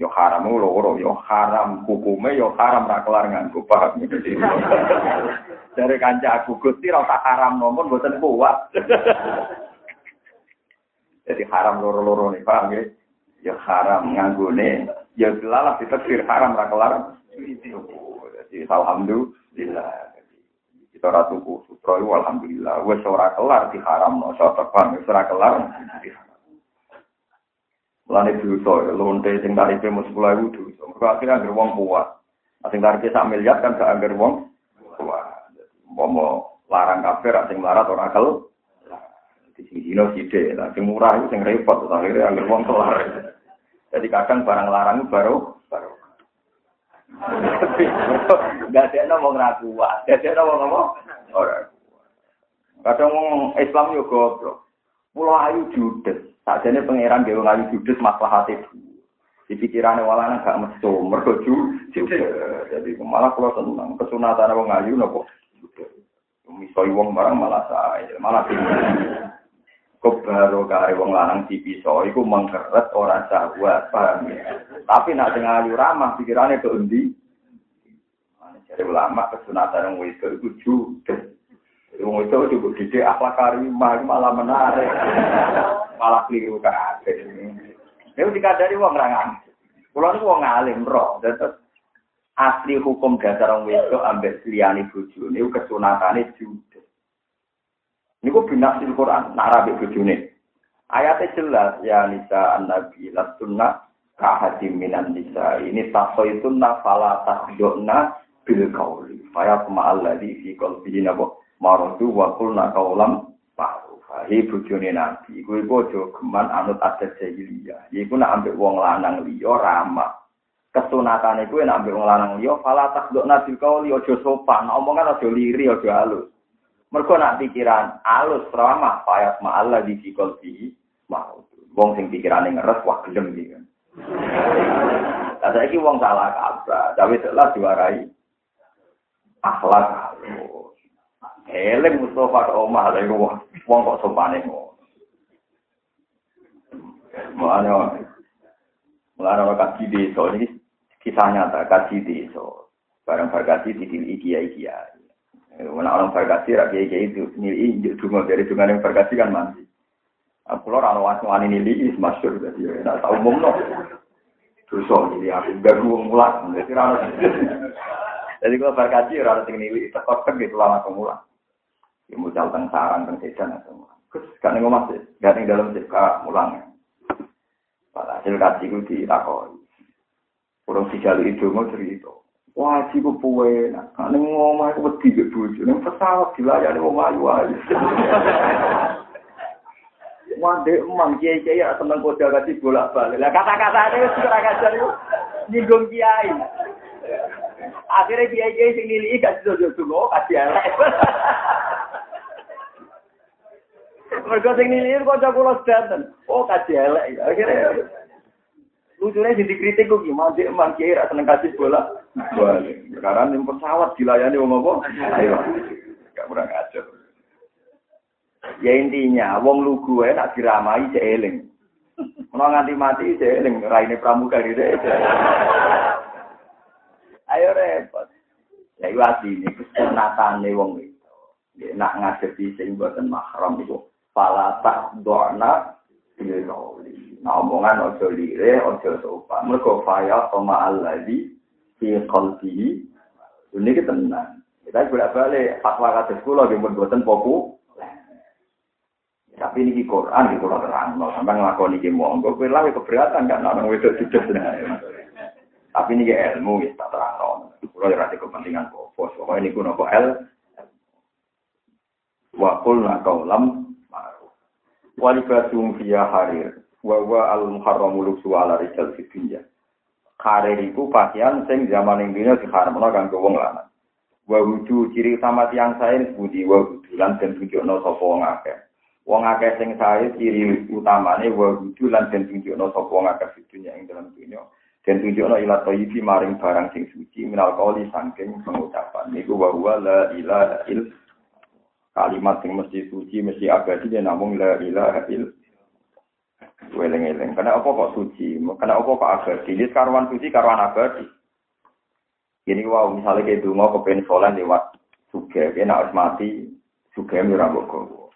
yo haram loro yo haram hukume yo haram ra kelar nganggo paham dari kanca aku Gusti ra tak haram nomor mboten kuat jadi haram loro-loro nih paham ya yo haram nganggone yo selalah ditekir haram ra kelar jadi alhamdulillah kita ratu sutra itu alhamdulillah wes ora kelar diharam no so terbang wes ora kelar Mulane dosa, lonte sing tarife mu 10.000 dosa. Mergo akhirnya anggere wong kuat. Sing tarife sak miliar kan gak anggere wong kuat. Mau larang kafir sing larat ora kel. Di sini no sithik, lah sing murah itu sing repot akhirnya anggere wong kelar. Jadi kadang barang larang baru baru Gak ada yang ngomong ragu, gak ada yang ngomong orang. Kadang ngomong Islam yo goblok. Pulau ayu judes, sajane pangeran dewa ayu judes masalah hati di pikirannya walana gak mesum, mergo judes. Jadi malah kalau senang kesunatan wong ayu nopo. Misoi wong barang malah saya, malah tinggal. Kok baru kare wong lanang dipisah iku mengkeret ora syahwat paham ya? Tapi nak sing ayu ramah pikirane ke endi? Jadi ulama kesunatan wong itu iku judes. Wong itu juga didik akhlak karimah malah menarik. Malah keliru kabeh. Ini dikadari wong rangan. Kulo niku wong alim roh, terus asli hukum dasar wong wedok ambek liyane bojone kesunatane judes. Niku binasil Quran, nak rabi bojone. Ayatnya jelas, ya nisa an-nabi lastunna kahati minan nisa. Ini tasoitunna fala tahdokna bil kauli. Faya kuma alladhi fi qalbihi nabo marodu wa kaulam ma'rufa. Hi bojone nabi. Iku aja geman anut adat jahiliyah. Iku nak ambek wong lanang liya ramah. kesunatan itu enak ambil lanang yo fala takdok nabil kau li ojo sopan omongan ojo liri ojo halus mereka nak pikiran halus ramah payat ma'ala di sikol di mau wong sing pikirane ngeres wah gelem iki kan. Lah saiki wong salah kabar tapi telah diwarai akhlak halus eleng Mustafa ke omah lha wong kok sopane ngono. Mana Mulai orang kaji desa ini kisah nyata kaji desa. Barang berkasi di diri kiai kiai. Mana orang berkasi rakyat kiai itu injuk dungo dari dungo yang berkasi kan mandi. Aku lor anu wasu ani nilai is masyur jadi tidak tahu umum no. Dosa ini aku gak gue mulat. Jadi rano. Jadi kalau berkasi rano tinggi nilai tekor tek gitu lama kemulan. Ya mucal teng sarang teng sejan atau mulan. Terus kan ngomong sih, gak dalam sih mulang. Hasil kaji itu ditakoi. Kurang dijalui itu mau cerita. Wajib ku puwe, nah, ning ngomah aku wedi ke bojo, ning pesawat dilayani wong ayu-ayu. Wande emang kiai-kiai ya seneng kode kasih bolak-balik. Lah kata-katane wis ora kajar yo nyinggung kiai. Akhirnya kiai-kiai sing nilai gak jodoh-jodoh kasih elek. Mergo sing nilir kanca kula sedanten. Oh kaji elek. Akhire lucunya jadi kritik kok gimana sih emang kiai ra seneng kasih bola. Sekarang yang pesawat dilayani wong apa? Ayo. Gak kurang ajar. Ya intinya wong lugu ae nak diramai cek eling. Ono nganti mati cek eling raine pramuka gitu. Ayo repot. Ya iku asline kesunatane wong itu. Nak ngadepi sing boten mahram itu Fala tak doana biloli. Nah omongan ojo lire, ojo sopan. Mereka faya sama Allah di fi qalbihi. Ini kita tenang. Kita bolak balik fatwa kata sekolah yang buatan poku. Tapi ini Quran di Quran terang, no, sampai ngelakoni ini monggo, kue lah keberatan kan, orang wedok sudah Tapi ini ilmu, tak terang, no. Kalau ada kepentingan pokok, pokoknya ini kuno kok el. Wakul nakaulam walibasum fiya harir wa wa al muharramu luksu ala rijal fi dunya harir iku pakaian sing zaman ing dunya diharamno kanggo wong lanang. Wa wudu ciri utama tiang sae budi wa wudu lan den tunjukno sapa wong akeh. Wong akeh sing sae ciri utamane wa wudu lan den tunjukno sapa wong akeh fi dunya ing dalam dunya. Den tunjukno ila thayyibi maring barang sing suci minal qauli saking pengucapan. Niku wa la ilaha illallah kalimat yang mesti suci, mesti abadi, dia namun la ilaha il. Weleng-eleng. Karena apa kok suci? Karena apa kok abadi? Ini karuan suci, karuan abadi. Ini wow, misalnya kayak dungo kepengen sholat lewat suge, kena harus mati, suge murah boko.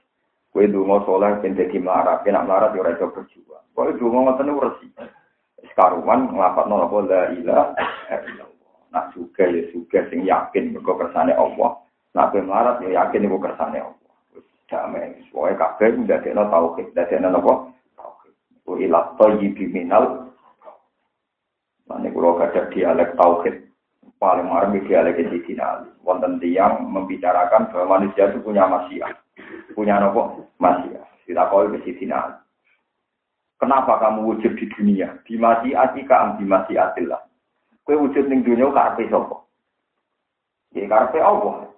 Kue dungo sholat pengen jadi melarat, kena melarat ya itu berjuang. Kue dungo ngoten uresi. Sekaruan ngelapat nol apa la illallah. Nah suge ya suge sing yakin mergo kersane Allah. Nah, kowe melarat ya yakin iku kersane Allah. Wis damai, pokoke kabeh ndadekno tauhid, ndadekno napa? Wa ila thayyibi minal Nah, kalau ada dialek tauhid, paling marmi dialek Sidina Ali. Wonten tiang membicarakan bahwa manusia itu punya masia. Punya nopo? Masia. Kita kau ke Sidina Ali. Kenapa kamu wujud di dunia? Di masyiatika am di masyiatillah. Kue wujud di dunia karpe sopo. Ya karpe Allah.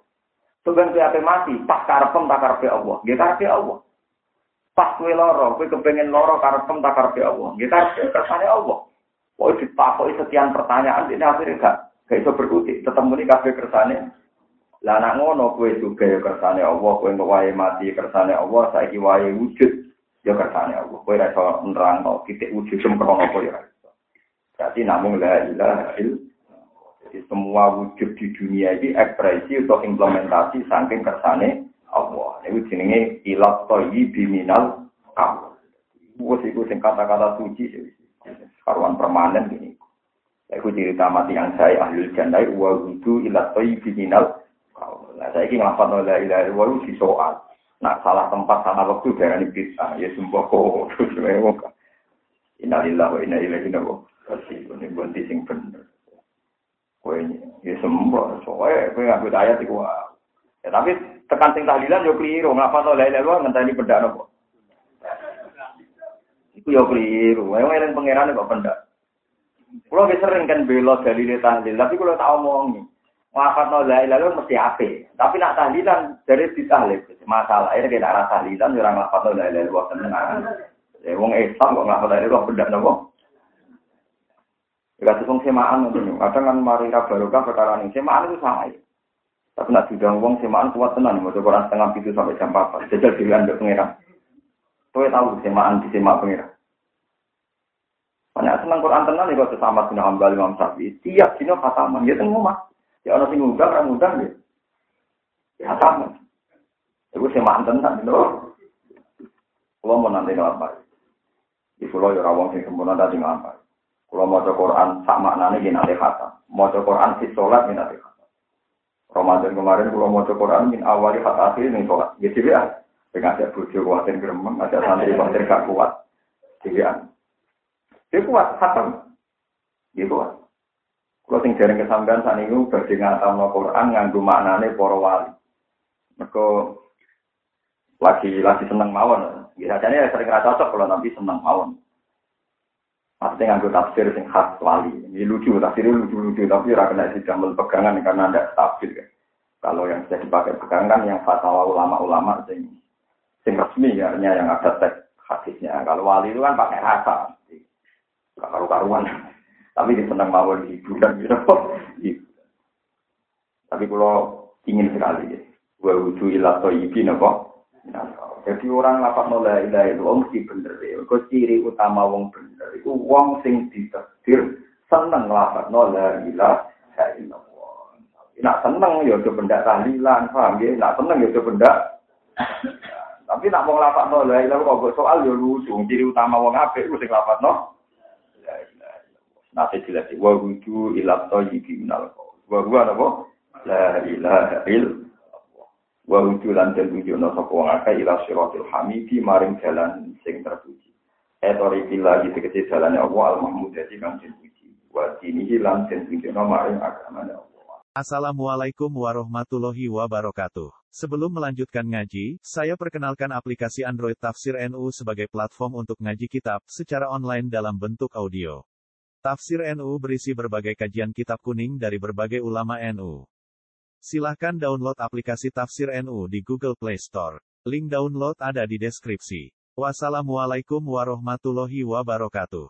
Sebenarnya apa mati, pas karpem tak karpe Allah. Gak karpe Allah. Pas kue loro, kue kepengen loro karpem tak karpe Allah. Gak karpe kersane Allah. Oh ditakoi sekian pertanyaan, ini akhirnya gak, gak bisa berkutik. Tetap ini kafe kersane. Lah nak ngono kue juga ya kersane Allah, kue ngewaye mati kersane Allah, saya wae wujud ya kersane Allah. Kue rasa nerang no, titik wujud sempurna apa ya. Berarti namun la ilaha illallah. Jadi semua wujud di dunia ini ekspresi atau implementasi saking kersane Allah. Ini jenenge ilat toyi biminal kamu. Wes iku sing kata-kata suci karuan permanen gini. Aku cerita mati yang saya ahli jannah wa wudu ilat toyi biminal kamu. Nah saya ini ngapa nolak ilah wa di soal. Nah salah tempat salah waktu jangan bisa ya sumpah kok terus Innalillah wa inna ilaihi raji'un. Ini bunti sing bener. Kowe ya sembuh, soalnya kowe ngambil ayat iku Ya tapi tekan sing tahlilan yo keliru, ngapa to lele lu ngenteni pendak nopo. Iku yo keliru, ayo eling pangeran kok pendak. Kulo ge sering kan belo dalile tahlil, tapi kulo tak omongi. Wafat no la ilaha mesti ape. Tapi nak tahlilan dari ditahlil. Masalah ini kita arah tahlilan orang wafat no la ilaha illallah tenang. Ya wong Islam kok ngafal la ilaha benda nopo. Ya wong semaan ngono. Kadang kan mari ra barokah perkara ning semaan itu sama ya. Tapi nak diundang wong semaan kuat tenan mau Quran setengah itu sampai jam 4. Jajal dilihat ndek pengiran. Kowe tahu semaan di semak pengiran. Banyak senang Quran tenan ya kok sesama bin Hambal Imam Syafi'i. Tiap dino khataman ya teng omah. Ya ana sing ngundang ra ngundang ya. Ya khataman. Sing manten tak dino. Kulo mau nanti apa? Di pulau ya rawong sing sempurna tadi ngapa? Kulo maca Quran sak maknane ki nate khatam. Maca Quran salat ki nate khatam. Ramadan kemarin kulo maca Quran min awali khat akhir ning salat. Ya dhewean. Dengan ada bojo kuatin gremeng, ada santri kuatin gak kuat. Dhewean. Dia kuat, khatam. Dia kuat. Kalau sing jaring kesampean saat ini badhe ngatamno Quran nganggo maknane para wali. Mereka lagi lagi seneng mawon. Biasanya ya sering rasa cocok kalau nanti seneng mawon. Maksudnya nganggo tafsir sing khas wali. Ini lucu, tafsirnya lucu-lucu, tapi ora kena dijamel pegangan karena ada tafsir kan. Kalau yang sudah dipakai pegangan yang fatwa ulama-ulama sing sing resmi ya, yang ada teks hadisnya. Kalau wali itu kan pakai rasa karu-karuan. Tapi di senang mawon hiburan gitu. Tapi kalau ingin sekali ya. Wa wudu ila? Jadi orang lapak nolak ilah itu wong mesti bener ya. Kau ciri utama wong bener itu wong sing ditakdir seneng lapak nolak ilah illallah. Nak seneng ya do benda tahlilan, paham ya? Nak seneng ya do benda. Tapi nak wong lapak nolak ilah kok soal ya lucu. Ciri utama wong apik ku sing lapak nolak Nasi jelas wa wudu ila thayyibi minal qaul. Wa huwa napa? La ilaha illallah. Wa wudu lan den wujudna sapa wong akeh ila siratil hamidi maring jalan sing terpuji. Etori bila gitu kecil jalannya Allah al-Mahmud jadi kang den puji. Wa dinihi lan den wujudna maring agamane Allah. Assalamualaikum warahmatullahi wabarakatuh. Sebelum melanjutkan ngaji, saya perkenalkan aplikasi Android Tafsir NU sebagai platform untuk ngaji kitab secara online dalam bentuk audio. Tafsir NU berisi berbagai kajian kitab kuning dari berbagai ulama NU. Silahkan download aplikasi Tafsir NU di Google Play Store. Link download ada di deskripsi. Wassalamualaikum warahmatullahi wabarakatuh.